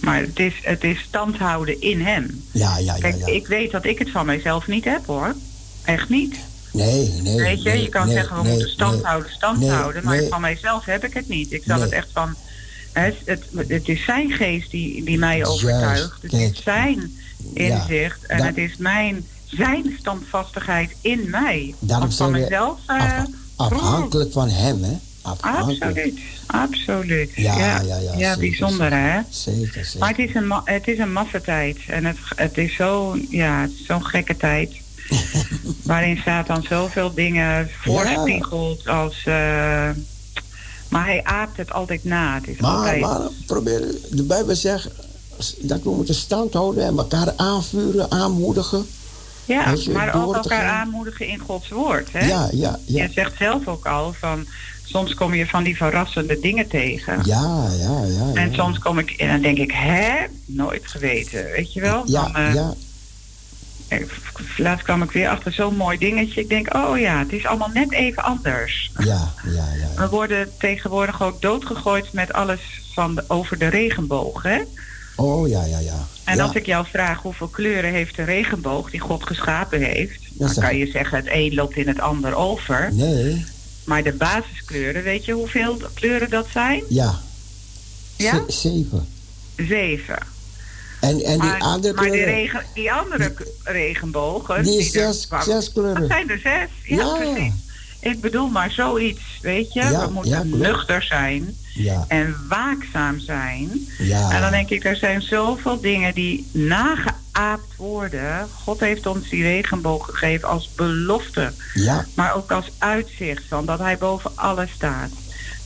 Maar het is, het is stand houden in hem. Ja, ja, ja. Kijk, ja. ik weet dat ik het van mijzelf niet heb hoor. Echt niet. Nee, nee. Weet je, nee, je kan nee, zeggen we nee, moeten stand nee. houden, stand Nee, houden. Maar nee. van mijzelf heb ik het niet. Ik zal Nee. het echt van. Het, het, het is zijn geest die, die mij overtuigt. Het is zijn Ja, inzicht. En het is mijn, zijn standvastigheid in mij. Daarom van mezelf. eh, Af- afhankelijk van hem, hè? Afhankelijk. absoluut. Absoluut. Ja, ja, ja, ja, zeker, bijzonder hè. Zeker, zeker. Maar het is een, het is een maffe tijd. En het, het is zo'n ja, het is zo'n gekke tijd. waarin Satan zoveel dingen voorspiegelt als... eh, maar hij aapt het altijd na. Het is Maar, altijd... maar probeer, de Bijbel zegt dat we moeten stand houden en elkaar aanvuren, aanmoedigen. ja, je, maar ook elkaar gaan. aanmoedigen in Gods woord. Hè? Ja, ja, ja. Je zegt zelf ook al van... Soms kom je van die verrassende dingen tegen. Ja, ja, ja. En soms kom ik en dan denk ik, hè? Nooit geweten, weet je wel? Ja, Dan, eh, ja, Laatst kwam ik weer achter zo'n mooi dingetje. Ik denk, oh ja, het is allemaal net even anders. ja, ja, ja. We worden tegenwoordig ook doodgegooid met alles van de, over de regenboog. Hè? Oh, ja, ja, ja. En ja. als ik jou vraag hoeveel kleuren heeft de regenboog die God geschapen heeft, dan kan je zeggen het een loopt in het ander over. Nee, Maar de basiskleuren, weet je hoeveel kleuren dat zijn? ja. Ja? Ze- zeven. Zeven. En, en die maar andere maar die, regen, die andere regenbogen... die zes, kleuren. Dat zijn er zes. Ja, Ja. precies. Ik bedoel maar zoiets, weet je. Ja, We moeten nuchter zijn en waakzaam zijn. En dan denk ik, er zijn zoveel dingen die nageaapt worden. God heeft ons die regenboog gegeven als belofte. Maar ook als uitzicht van dat hij boven alles staat.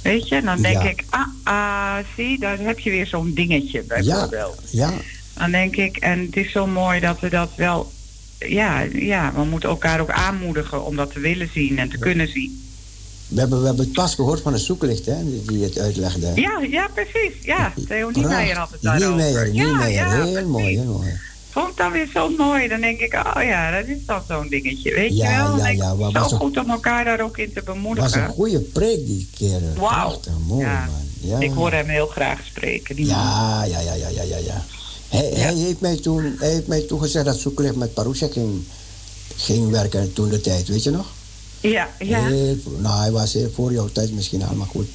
Weet je, dan denk Ja. ik, ah, ah, zie, daar heb je weer zo'n dingetje ja, bijvoorbeeld. ja. Dan denk ik, en het is zo mooi dat we dat wel... Ja, ja, we moeten elkaar ook aanmoedigen om dat te willen zien en te kunnen zien. We hebben, we hebben het pas gehoord van de zoeklicht, hè, die- het uitlegde. Ja, ja, precies. Ja, Theo Niemeyer had het daarover. Niemeyer, ja, Niemeyer. ja, heel precies. mooi, heel mooi. Vond dan weer zo mooi. Dan denk ik, oh ja, dat is dan zo'n dingetje, weet Ja, je wel? Ja, ja, wat zo goed om elkaar daar ook in te Het was bemoedigen. een goede preek die keer. Wauw. Mooi Ja. man. Ja. Ik hoor hem heel graag spreken. Die man. Ja, ja, ja, ja, ja, ja. Hij, heeft mij toen, hij heeft mij toen gezegd dat Zoeklicht met Parousia ging, ging werken toen de tijd, weet je nog? ja, ja. Heel nou, hij was heel voor jouw tijd misschien al, maar goed.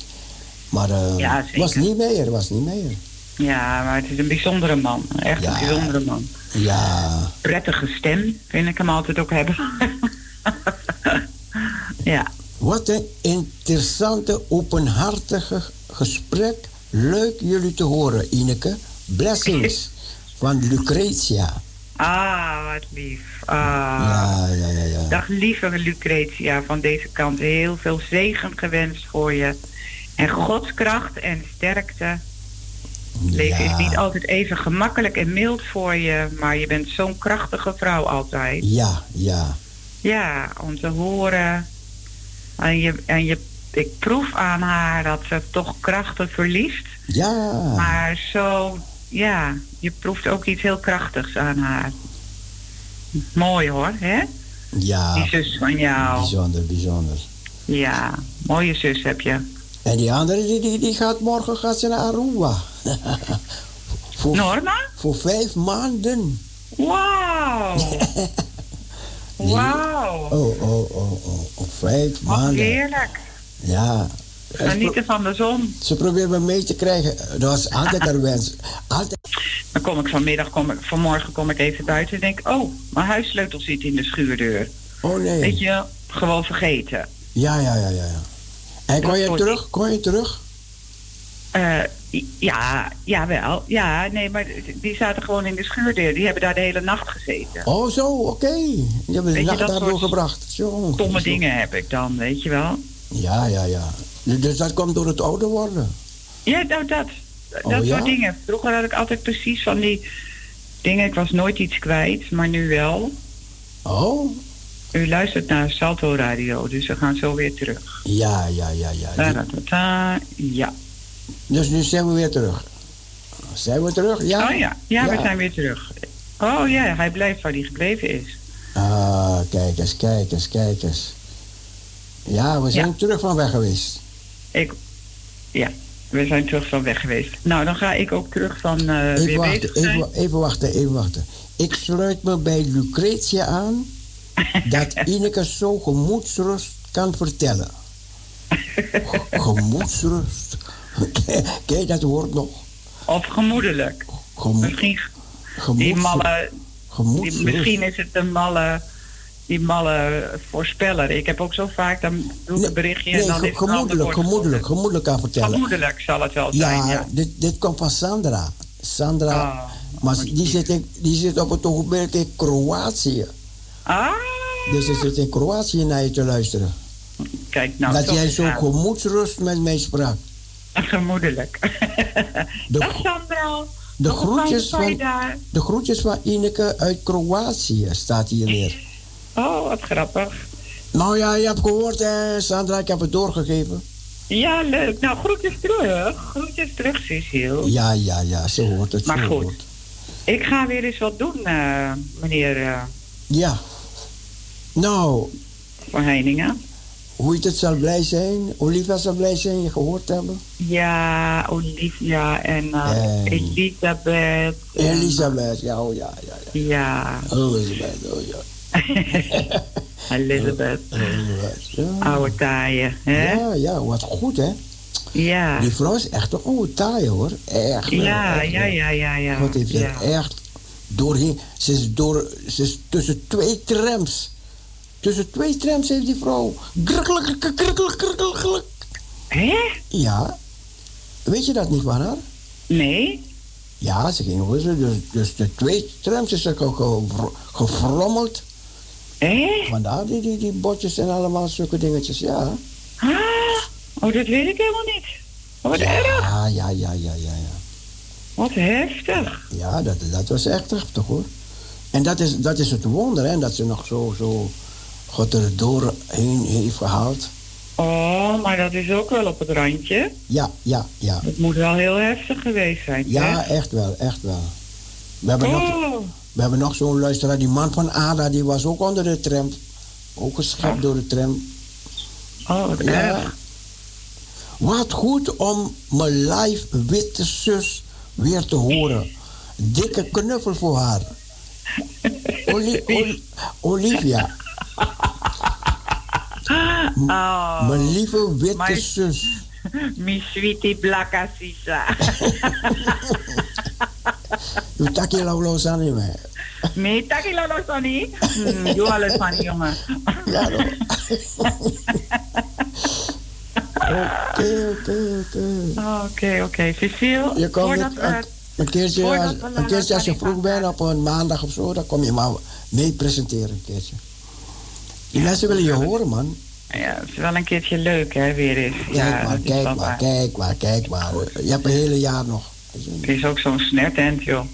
Maar Ja, zeker. was niet meer, was niet meer. ja, maar het is een bijzondere man. Echt Ja. een bijzondere man. Ja, Prettige stem, vind ik hem altijd ook hebben. ja. Wat een interessante, openhartige gesprek. Leuk jullie te horen, Ineke. Blessings van Lucretia. Ah, wat lief. Ah. Ja, ja, ja, ja. Dag lieve Lucretia van deze kant. Heel veel zegen gewenst voor je. En godskracht en sterkte. Het leven is niet altijd even gemakkelijk en mild voor je, maar je bent zo'n krachtige vrouw altijd. Ja, ja. Ja, om te horen. En je, en je, ik proef aan haar dat ze toch krachten verliest. Ja. Maar zo, ja, je proeft ook iets heel krachtigs aan haar. Mooi hoor, hè? Ja. Die zus van jou. Bijzonder, bijzonder. Ja, mooie zus heb je. En die andere, die, die, die gaat morgen gaat ze naar Aruba. voor, Norma? Voor vijf maanden. Wauw! Wauw! Oh, oh, oh, oh. Op vijf Wat maanden. heerlijk. Ja. Genieten van de zon. Ze probeert me mee te krijgen. Dat was altijd haar wens. Altijd. Dan kom ik vanmiddag, kom ik, vanmorgen kom ik even buiten en denk... oh, mijn huissleutel zit in de schuurdeur. Oh nee. Weet je, gewoon vergeten. Ja, ja, ja, ja. ja. En kon je terug? Kon je terug? Ja, jawel. Ja, nee, maar die zaten gewoon in de schuurdeur. Die hebben daar de hele nacht gezeten. Oh, zo, oké. Die hebben de nacht daar doorgebracht. Zo. dingen heb ik dan, weet je wel. Ja, ja, ja. Dus dat komt door het ouder worden. Ja, nou dat. Dat Oh, ja? soort dingen. Vroeger had ik altijd precies van die dingen. Ik was nooit iets kwijt, maar nu wel. Oh? U luistert naar Salto Radio, dus we gaan zo weer terug. Ja, ja, ja, ja. Ja. Dus nu zijn we weer terug. Zijn we terug? Ja? Oh ja. ja, we zijn weer terug. Oh ja, hij blijft waar hij gebleven is. Ah, kijk eens, kijk eens, kijk eens. Ja, we zijn Ja. terug van weg geweest. Ik, ja, we zijn terug van weg geweest. Nou, dan ga ik ook terug van eh Even weer wachten, bezig zijn. even, even wachten, even wachten. Ik sluit me bij Lucretia aan dat Ineke zo gemoedsrust kan vertellen. Gemoedsrust. Je dat woord nog? Of gemoedelijk. Gemoed, Misschien die malle, die, misschien is het een malle, die malle voorspeller. Ik heb ook zo vaak, dan doe ik een berichtje en dan is het gemoedelijk, gemoedelijk, gemoedelijk kan vertellen. Gemoedelijk zal het wel zijn, Ja, ja. Dit, dit komt van Sandra. Sandra, Ah, maar die zit, in, die zit op het ogenblik in Kroatië. Ah, Dus ze zit in Kroatië naar je te luisteren. kijk nou. dat jij zo gemoedsrust met mij sprak. Gemoedelijk. De, Dag Sandra. de, groetjes van, de groetjes van Ineke uit Kroatië staat hier neer. Oh, wat grappig. Nou ja, je hebt gehoord, hè, Sandra, ik heb het doorgegeven. Ja, leuk. Nou, groetjes terug. Groetjes terug, Cecile. Ja, ja, ja, ze hoort het. Maar goed. hoort. Ik ga weer eens wat doen, eh, meneer eh, Ja. Nou, Van Heiningen. hoe je het zal blij zijn. Olivia zal blij zijn je gehoord hebben. Ja, Olivia en eh, En- Elisabeth. en- Elisabeth, ja, oh ja, ja, ja. Ja, Elisabeth, oh ja. Elizabeth. Elisabeth, ja. Oude taaien, hè? Ja, ja, wat goed, hè. Ja. Die vrouw is echt een oude taai, hoor. Echt. Ja, echt ja, ja, ja, ja. Wat heeft ze ja. echt doorheen. Ze is, door, ze is tussen twee trams. Tussen twee trams heeft die vrouw. Grukkelijk, grukkelijk, grukkelijk. Hè? Ja. Weet je dat niet van haar? Nee? Ja, ze ging hoor. Dus, dus de twee trams is ze ge- ge- gefrommeld. Hè? Vandaar die, die, die botjes en allemaal zulke dingetjes, ja. Ah, oh, dat weet ik helemaal niet. Wat erg. Ja, ja, ja, ja, ja, ja. Wat heftig. Ja, dat, dat was echt heftig hoor. En dat is, dat is het wonder, hè, dat ze nog zo, zo God er doorheen heeft gehaald. Oh, maar dat is ook wel op het randje. Ja, ja, ja. Het moet wel heel heftig geweest zijn. Ja, hè? echt wel, echt wel. We hebben nog, we hebben nog zo'n luisteraar, die man van Ada, die was ook onder de tram. Ook geschept door de tram. oh wat Ja. erg. Wat goed om mijn live witte zus weer te horen. Dikke knuffel voor haar. Oli- Oli- Olivia, Oh, mijn lieve witte zus. mi sweetie blakka sisa. Je takje lauw aan in mij. Me taki lolo Sonny. Hmm, Doe alles van die jongen. Ja, toch? oké. Oké, oké. Cecile, Je komt voordat we... een, keertje, als, een keertje als je vroeg bent op een maandag of zo, dan kom je maar mee presenteren een keertje. Die mensen willen je horen, man. Ja, het is wel een keertje leuk, hè, weer eens. Kijk ja, maar, kijk maar, kijk maar, kijk maar. Je hebt een hele jaar nog. Het is ook zo'n snertent, joh.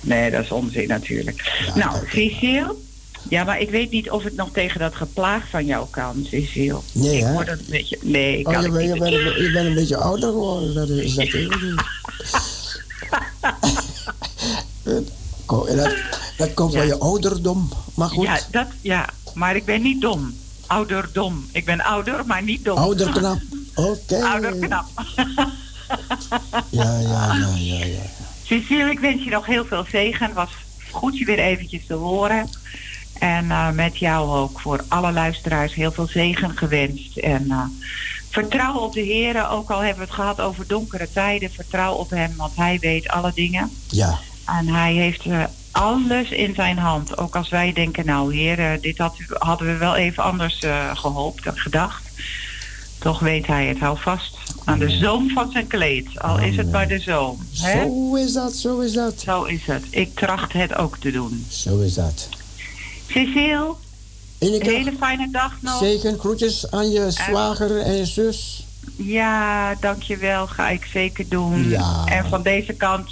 Nee, dat is onzin natuurlijk. Ja, nou, Cecile. Ja, maar ik weet niet of het nog tegen dat geplaag van jou kan, Cecile. Nee, ik hè? word een beetje... Nee, ik Oh, kan je, bent, je, niet. bent, een- je bent een beetje ouder geworden. Dat is dat hele ding. Kom, en dat, dat komt van Ja. je ouderdom. Maar goed, Ja, dat, ja, maar ik ben niet dom. Ouderdom. Ik ben ouder, maar niet dom. ouder knap. Oké. Ouder knap. Ja, ja, ja, ja, ja. Cecile, ik wens je nog heel veel zegen. Het was goed je weer eventjes te horen. En eh, met jou ook voor alle luisteraars heel veel zegen gewenst. En eh, vertrouw op de Heer, ook al hebben we het gehad over donkere tijden. Vertrouw op Hem, want Hij weet alle dingen. Ja, En Hij heeft eh, alles in zijn hand. Ook als wij denken, nou Heer, dit had, hadden we wel even anders eh, gehoopt en gedacht. Toch weet Hij het. Hou vast aan de zoom van zijn kleed. Al is het maar de zoom. Hè? zo is dat, zo is dat. Zo is het. Ik tracht het ook te doen. Zo is dat. Cecile, En een hele fijne dag nog. zeker groetjes aan je zwager en je zus. Ja, dankjewel. Ga ik zeker doen. Ja. En van deze kant,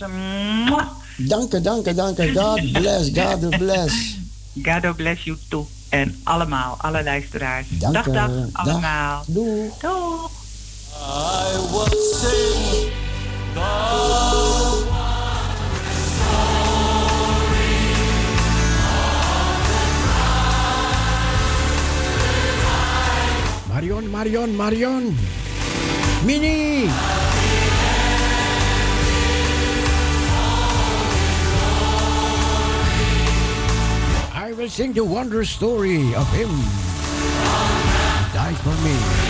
mwah, Dank je, dank je, dank je. God bless, God bless. God bless you too. En allemaal, alle luisteraars. Dank dag, dag, Dag. allemaal. Doeg. Doeg. I will sing the Marion, Marion, Marion. Mini. I will sing the wondrous story of him who died for me.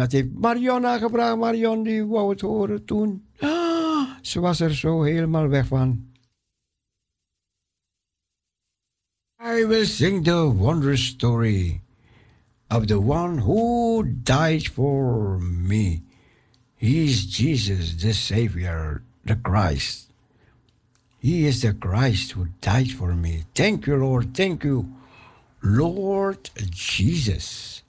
Dat heeft Marion aangebracht. Marion die wou het horen toen. Ze was er zo helemaal weg van. I will sing the wondrous story of the one who died for me. He is Jesus, the Savior, the Christ. He is the Christ who died for me. Thank you, Lord. Thank you, Lord Jesus.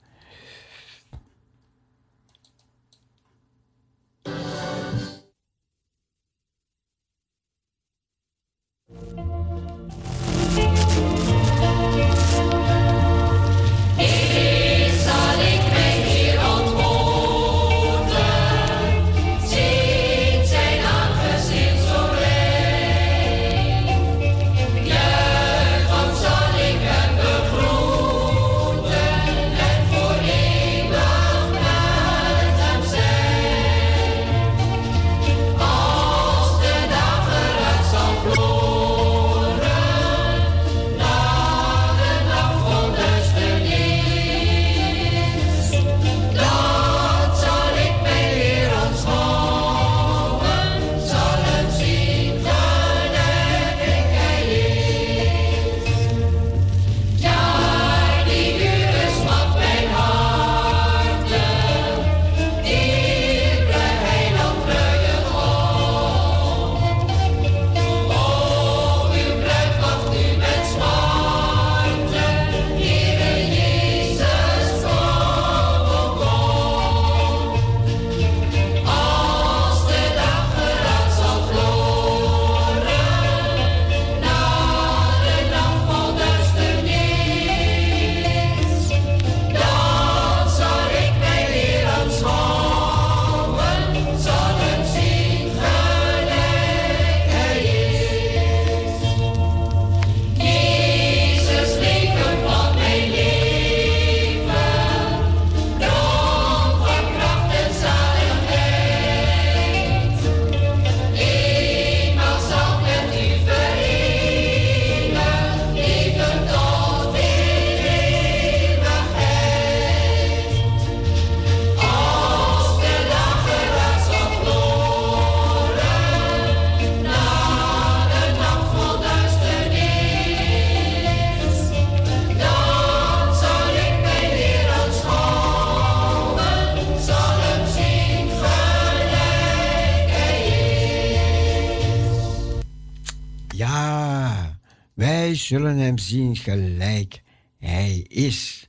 Zullen hem zien gelijk hij is.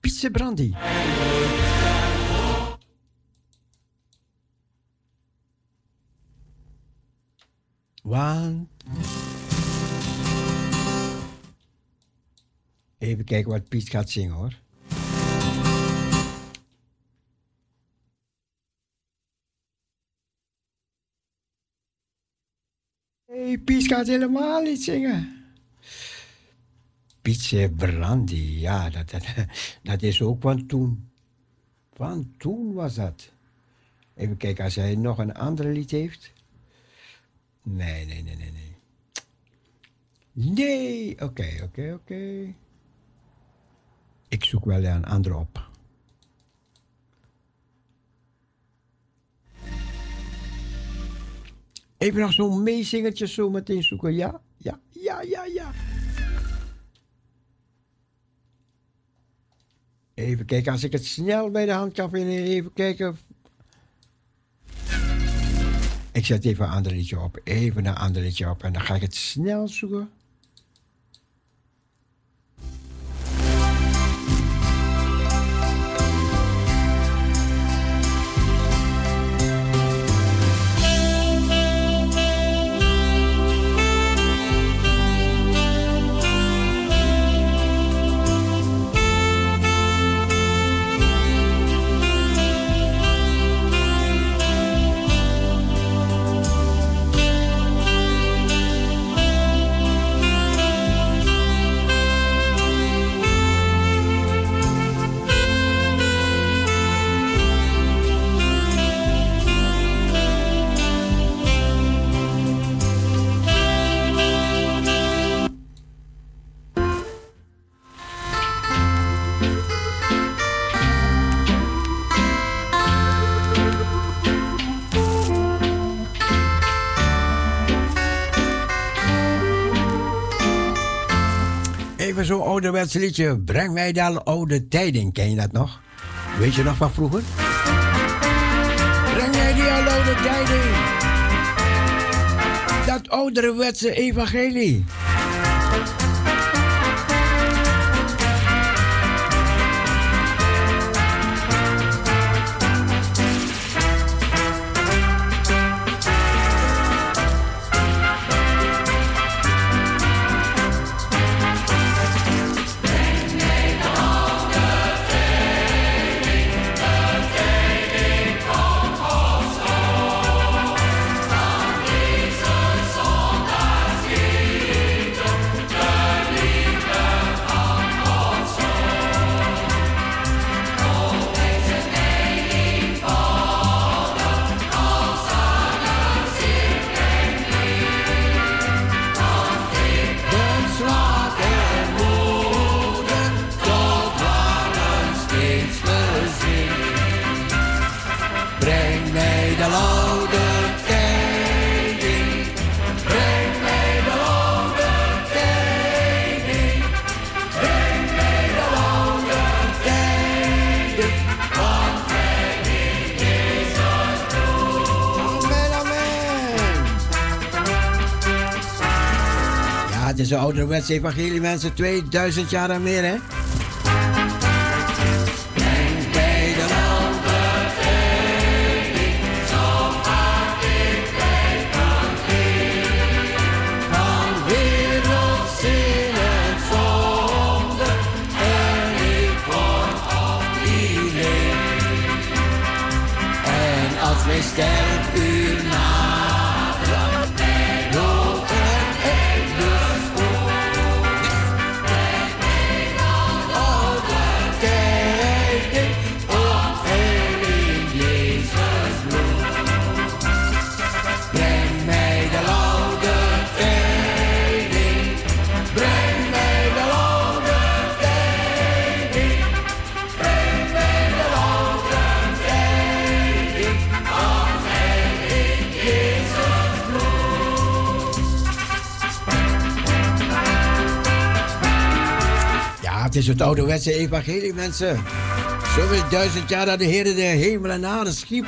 Pietse Brandy. One. Even kijken wat Piet gaat zingen hoor. Piet gaat helemaal niet zingen. Pietje Brandy, ja, dat, dat, is ook van toen. Van toen was dat. Even kijken, als hij nog een ander lied heeft. Nee, nee, nee, nee, nee. Nee, oké, oké, oké. Ik zoek wel een andere op. Even nog zo'n meezingertje zo meteen zoeken. Ja, ja, ja, ja, ja. Even kijken, als ik het snel bij de hand kan vinden. Even kijken. Ik zet even een ander liedje op. Even een ander liedje op. En dan ga ik het snel zoeken. Ouderwets liedje. Breng mij de oude tijding. Ken je dat nog? Weet je nog van vroeger? Breng mij die oude tijding. Dat ouderwetse evangelie. Ja, het is een ouderwets evangelie, mensen. 2000 jaar en meer, hè? Het is het ouderwetse evangelie, mensen. Zoveel duizend jaar dat de Heer de hemel en aarde schiep.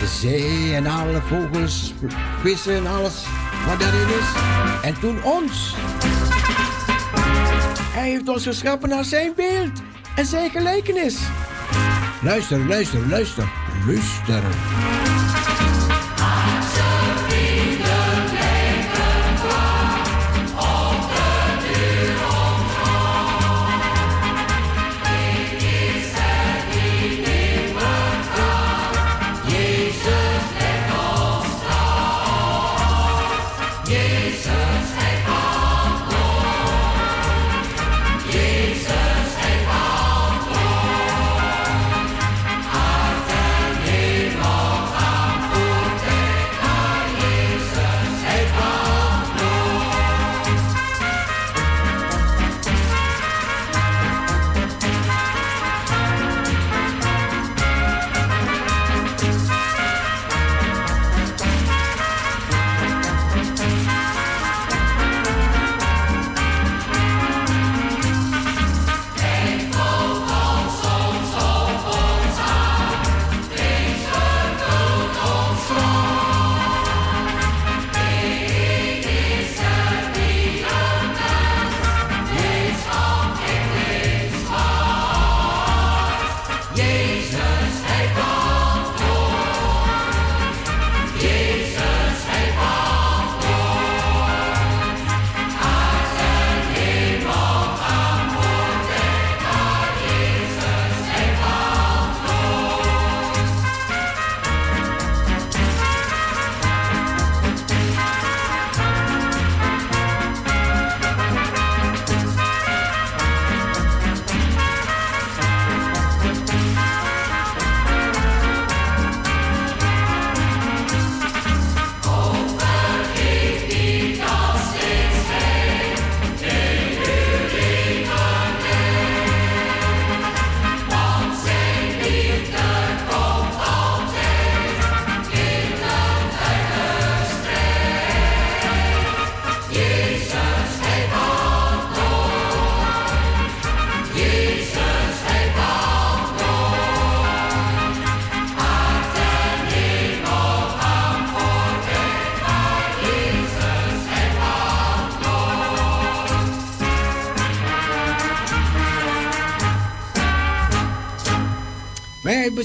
De zee en alle vogels, vissen en alles wat daarin is. En toen ons. Hij heeft ons geschapen naar zijn beeld en zijn gelijkenis. Luister, luister, luister, luister.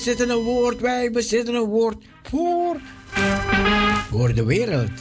bezitten een woord, wij bezitten een woord voor, voor de wereld.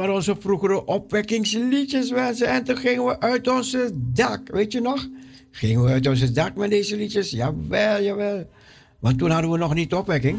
waren onze vroegere opwekkingsliedjes. En toen gingen we uit onze dak, weet je nog? Gingen we uit onze dak met deze liedjes? Jawel, jawel. Want toen hadden we nog niet opwekking.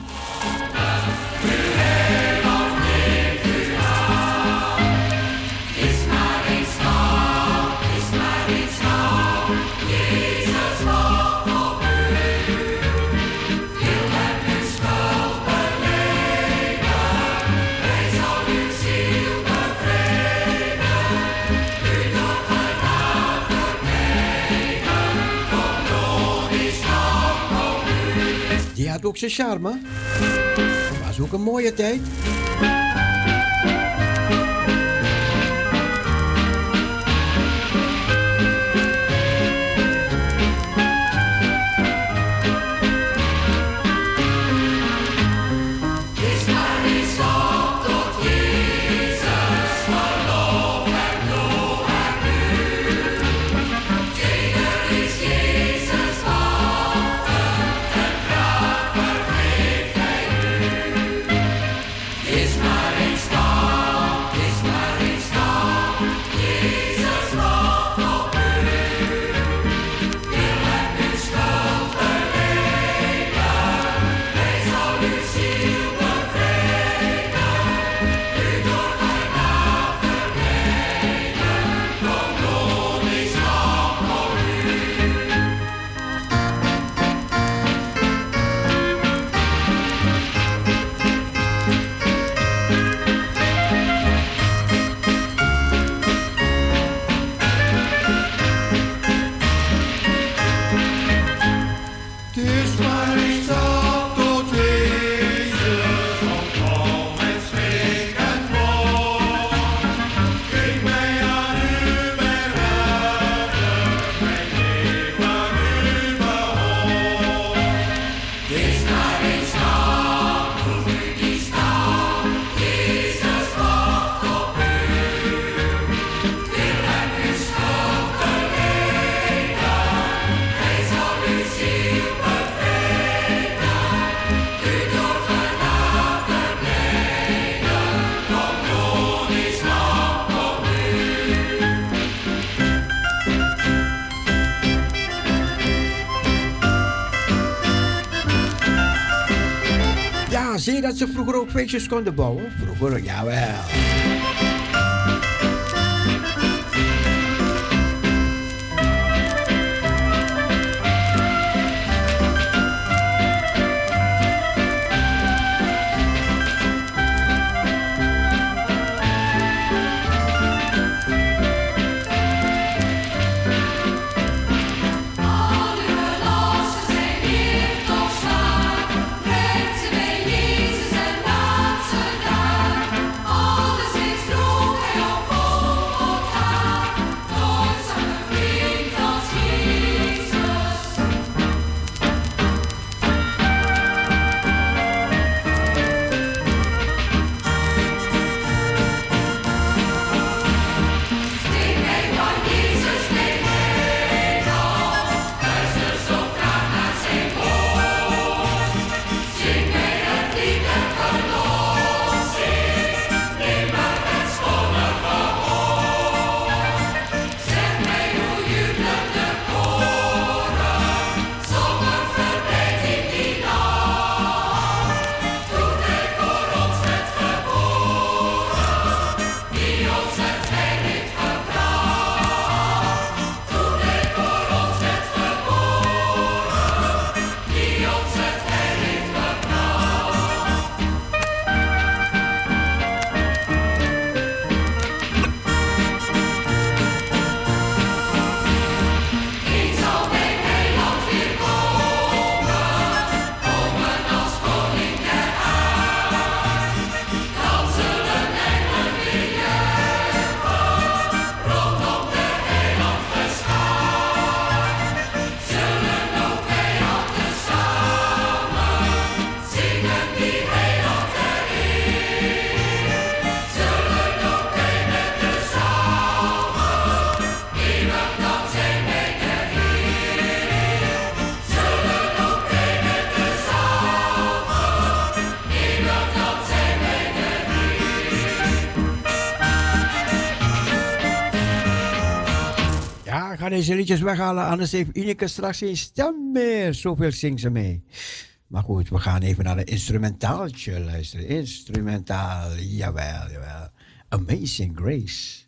ook zijn charme. Het was ook een mooie tijd. Zie dat ze vroeger ook feestjes konden bouwen? Vroeger, jawel. Deze liedjes weghalen, anders heeft Ineke straks geen stem meer. Zoveel zingt ze mee. Maar goed, we gaan even naar een instrumentaaltje luisteren. Instrumentaal, jawel, jawel. Amazing Grace.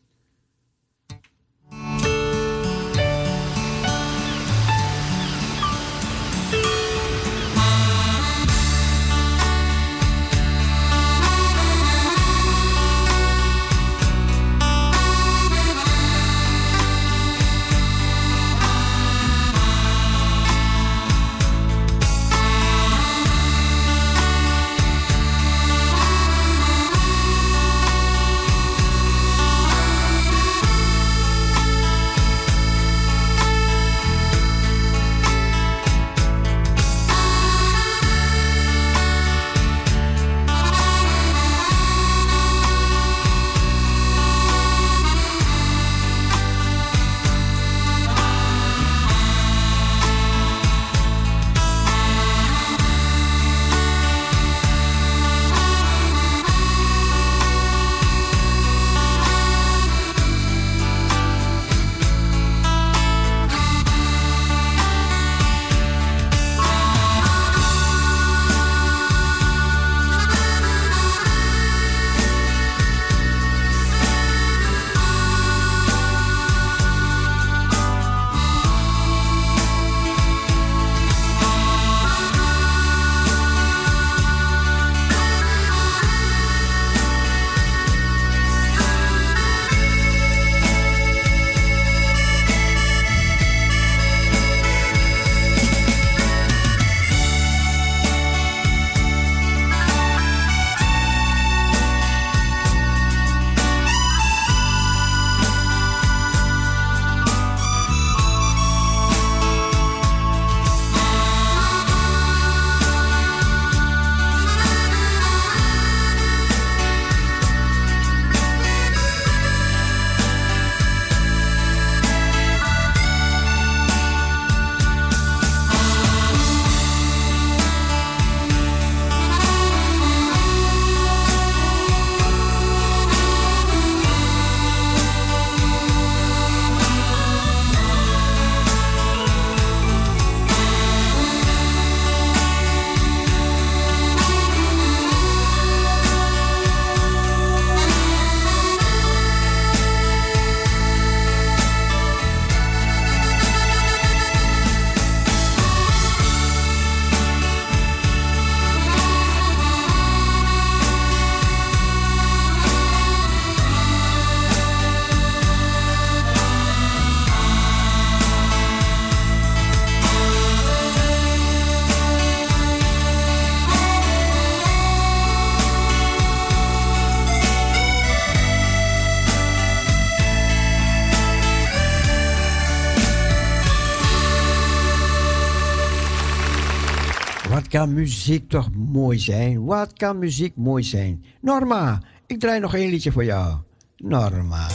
Kan muziek toch mooi zijn? Wat kan muziek mooi zijn? Norma, ik draai nog één liedje voor jou. Norma.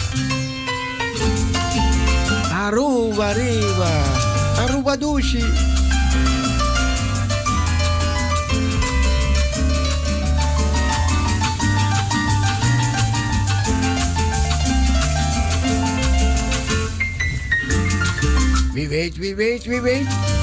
Aruba, Riva. Aruba Dushi. Wie weet, wie weet, wie weet.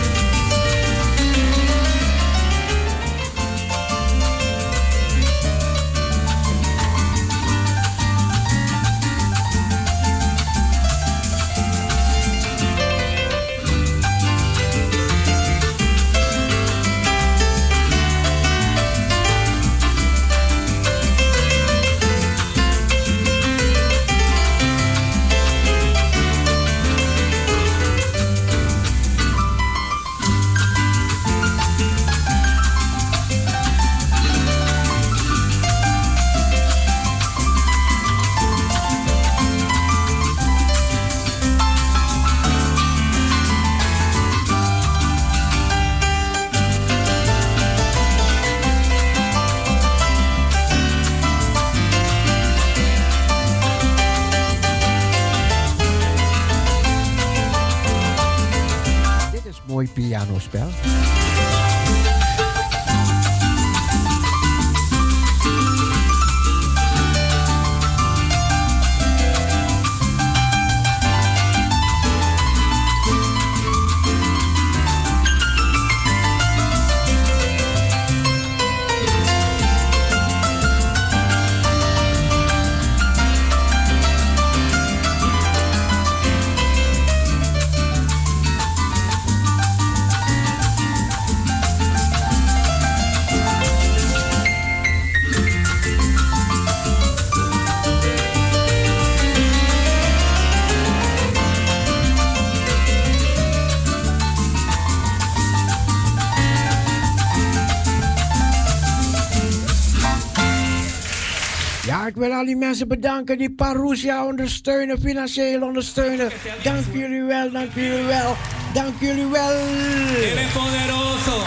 Mensen bedanken die Parousia ondersteunen, financieel ondersteunen. Dank jullie wel, dank jullie wel, dank jullie wel. Eres poderoso.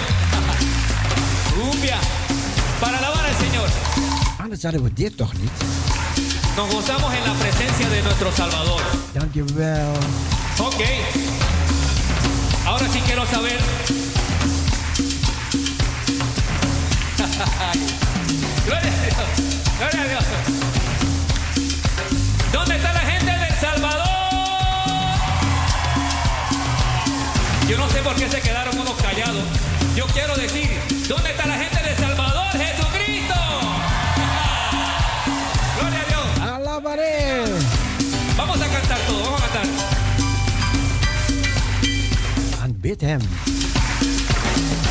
Cumbia. Para alabar al Señor. Anders hadden we dit toch niet. Nos gozamos en la presencia de nuestro Salvador. Dank je wel. Ok. Ahora sí quiero saber. Gloria a Dios. Gloria a Dios. ¿Dónde está la gente de El Salvador? Yo no sé por qué se quedaron unos callados. Yo quiero decir, ¿dónde está la gente de El Salvador? Jesucristo. Gloria a Dios. Alabaré. Vamos a cantar todo, vamos a cantar. Aanbid hem. Alabaré,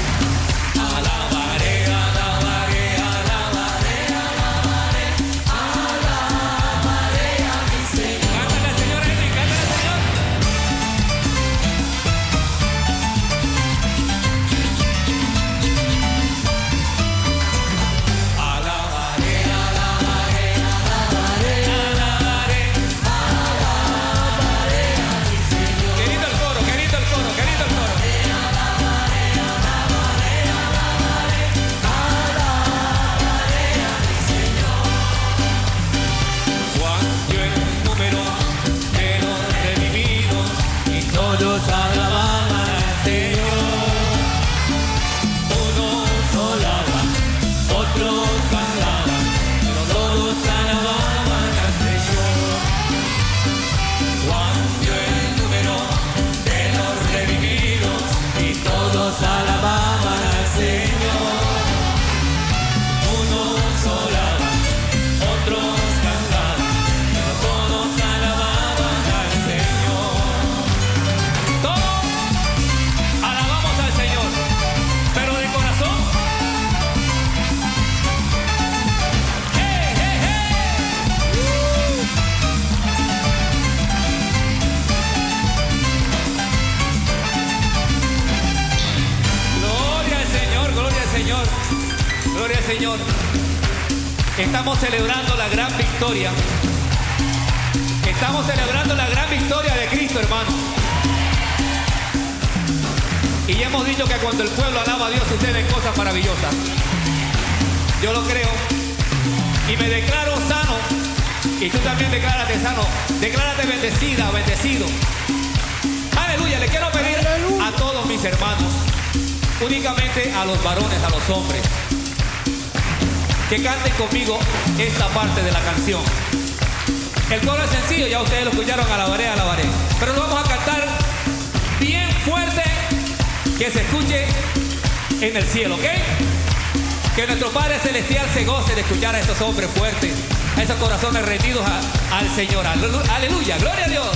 Estamos celebrando la gran victoria. Estamos celebrando la gran victoria de Cristo, hermano. Y ya hemos dicho que cuando el pueblo alaba a Dios suceden cosas maravillosas. Yo lo creo. Y me declaro sano. Y tú también declárate sano. Declárate bendecida, bendecido. Aleluya. Le quiero pedir a todos mis hermanos, únicamente a los varones, a los hombres, que canten conmigo esta parte de la canción. El coro es sencillo, ya ustedes lo escucharon, alabaré, alabaré. Pero lo vamos a cantar bien fuerte, que se escuche en el cielo, ¿ok? Que nuestro Padre Celestial se goce de escuchar a estos hombres fuertes, a esos corazones rendidos al Señor. Alelu- Aleluya, gloria a Dios.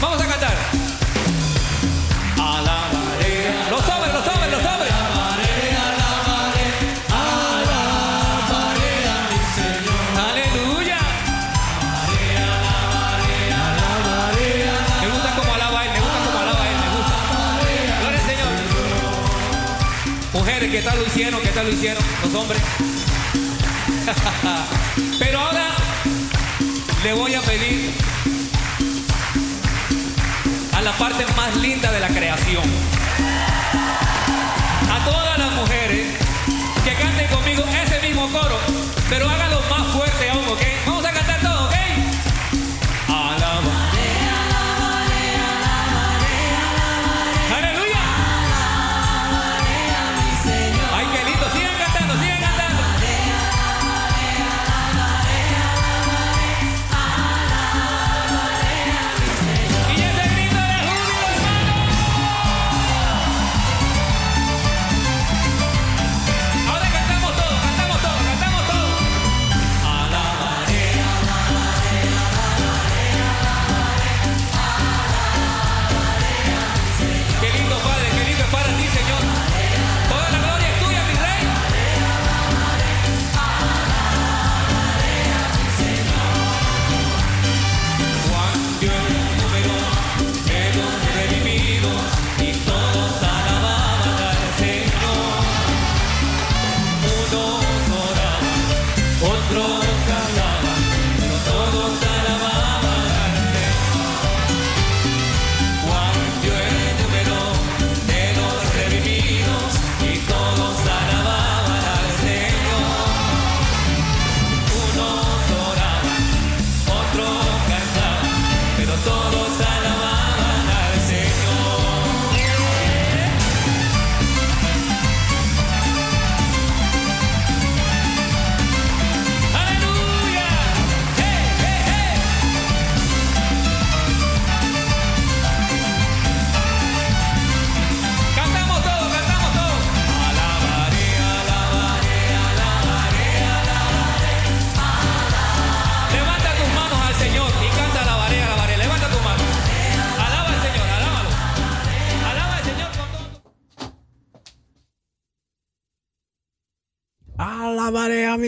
Vamos a cantar. ¿Qué tal lo hicieron? ¿Qué tal lo hicieron? Los hombres. Pero ahora le voy a pedir a la parte más linda de la creación. A todas las mujeres que canten conmigo ese mismo coro, pero háganlo más fuerte aún, ¿ok? Vamos a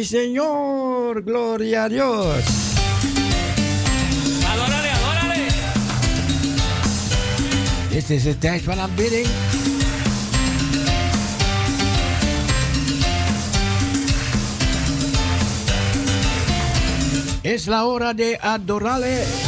Señor. Gloria a Dios. Adórale, adórale. Dit is de tijd van aanbidding. Es la hora de. Adorarle.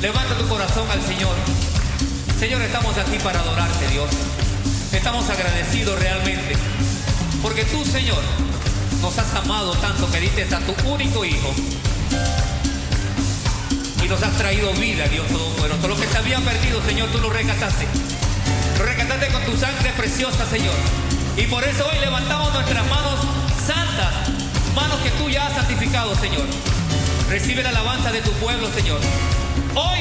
Levanta tu corazón al Señor. Señor, estamos aquí para adorarte, Dios. Estamos agradecidos realmente. Porque tú, Señor, nos has amado tanto que diste a tu único Hijo. Y nos has traído vida, Dios Todopoderoso. Lo que se había perdido, Señor, tú lo rescataste. Lo rescataste con tu sangre preciosa, Señor. Y por eso hoy levantamos nuestras manos santas, manos que tú ya has santificado, Señor. Recibe la alabanza de tu pueblo, Señor. Hoy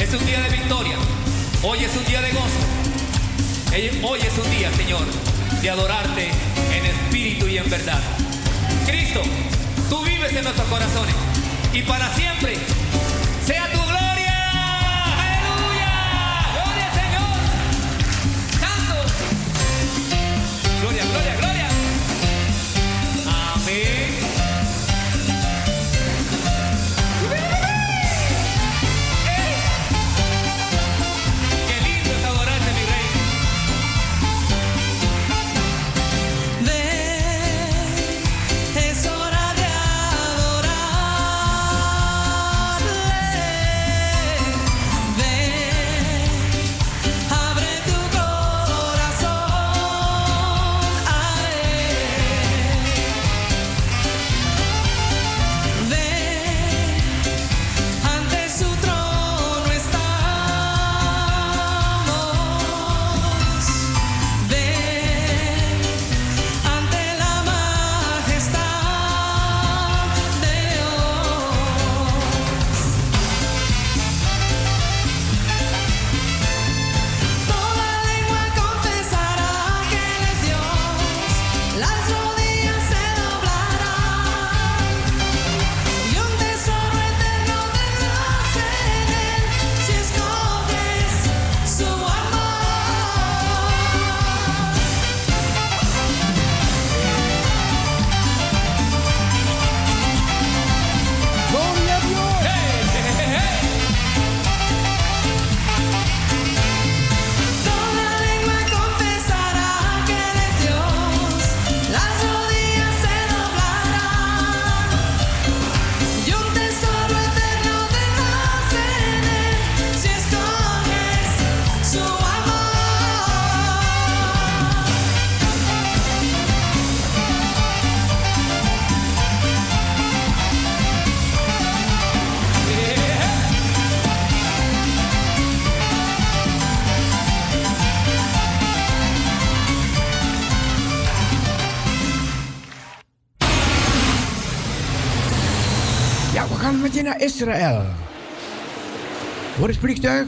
es un día de victoria. Hoy es un día de gozo. Hoy es un día, Señor, de adorarte en espíritu y en verdad. Cristo, tú vives en nuestros corazones y para siempre sea tu Israël. Voor het vliegtuig.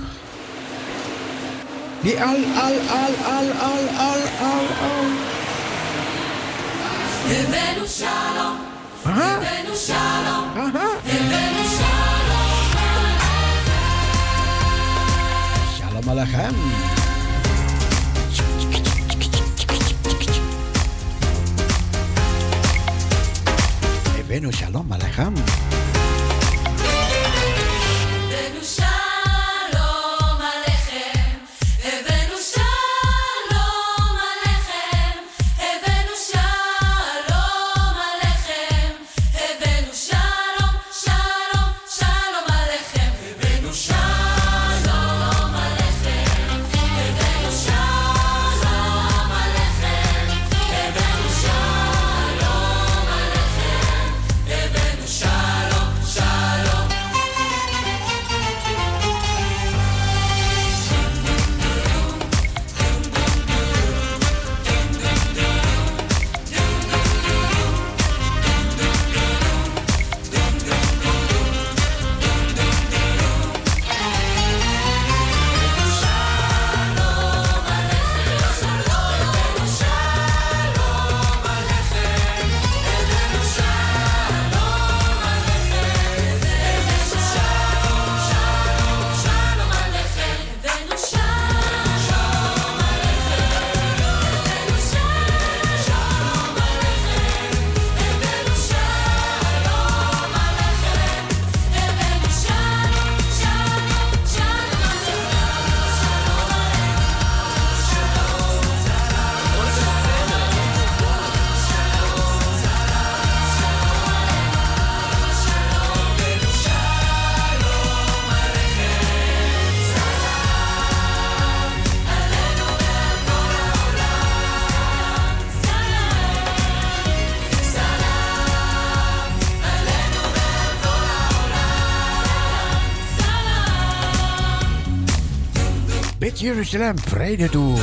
Die al, al, al, al, al, al, al, al. Revenu shalom. Aha. Shalom. Aha. Revenu shalom. Shalom alachem. Revenu shalom aleichem. Jeruzalem vrede doen.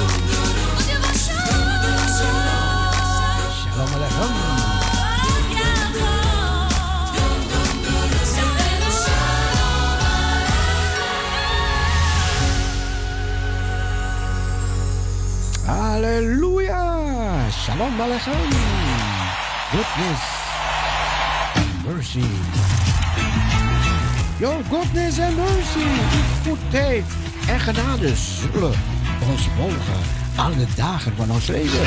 Shalom Aleichem. Hallelujah! Shalom Aleichem! Goodness mercy. Your goodness and mercy. Goed tijd en genade dus zullen ons mogen alle dagen van ons leven.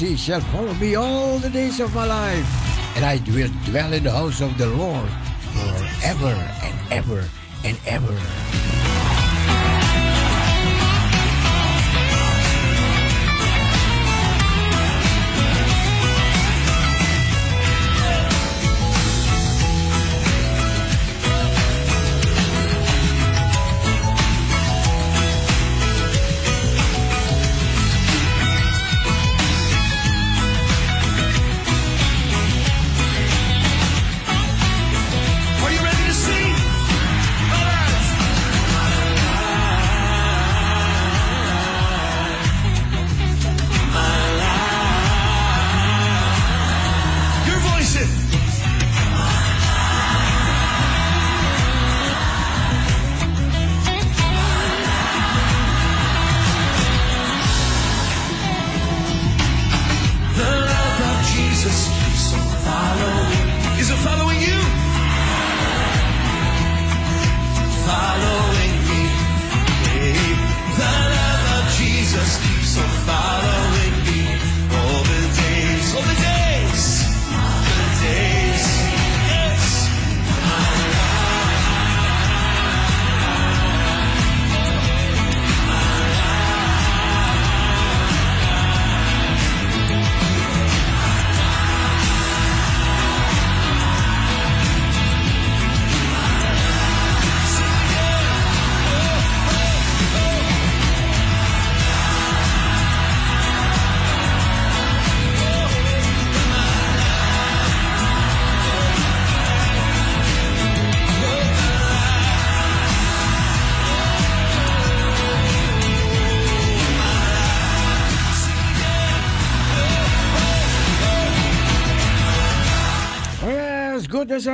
mercy shall follow me all the days of my life, and I will dwell in the house of the Lord forever and ever and ever.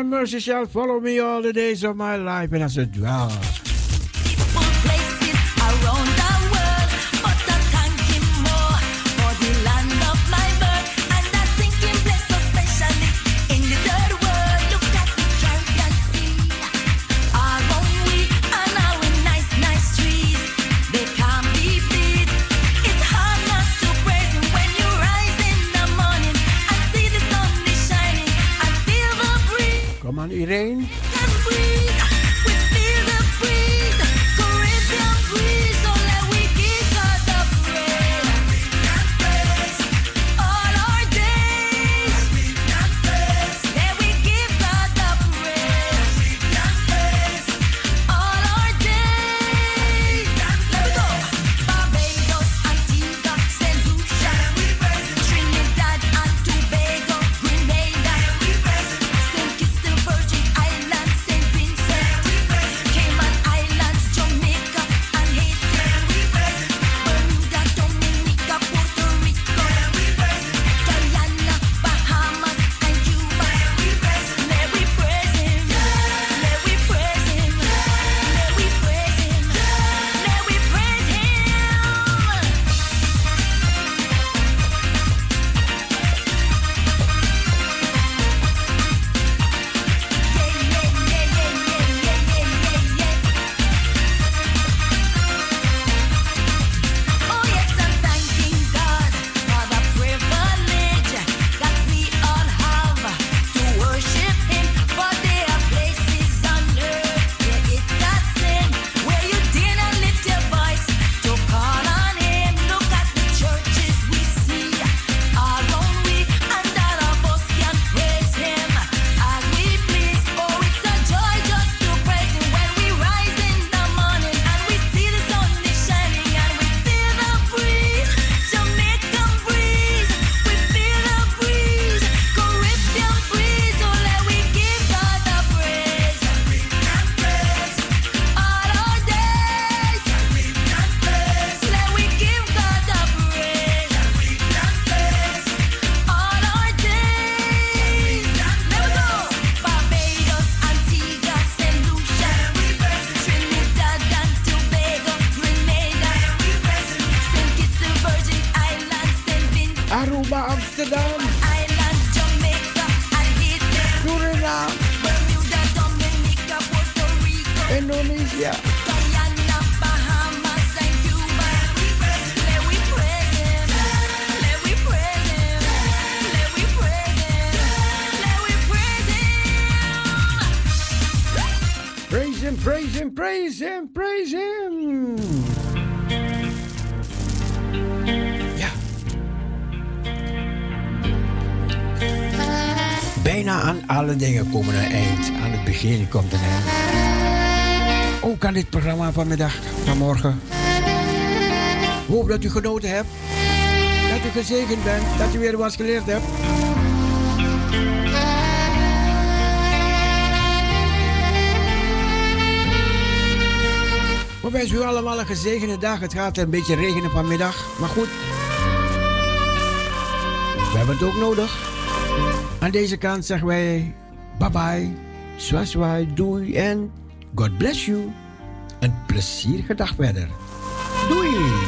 and mercy shall follow me all the days of my life, and I said, wow. van Irene. van vanmiddag, vanmorgen. Hoop dat u genoten hebt. Dat u gezegend bent. Dat u weer wat geleerd hebt. We wensen u allemaal een gezegende dag. Het gaat een beetje regenen vanmiddag. Maar goed. We hebben het ook nodig. Aan deze kant zeggen wij bye bye, swaswai, doei en God bless you plezier gedag verder. Doei!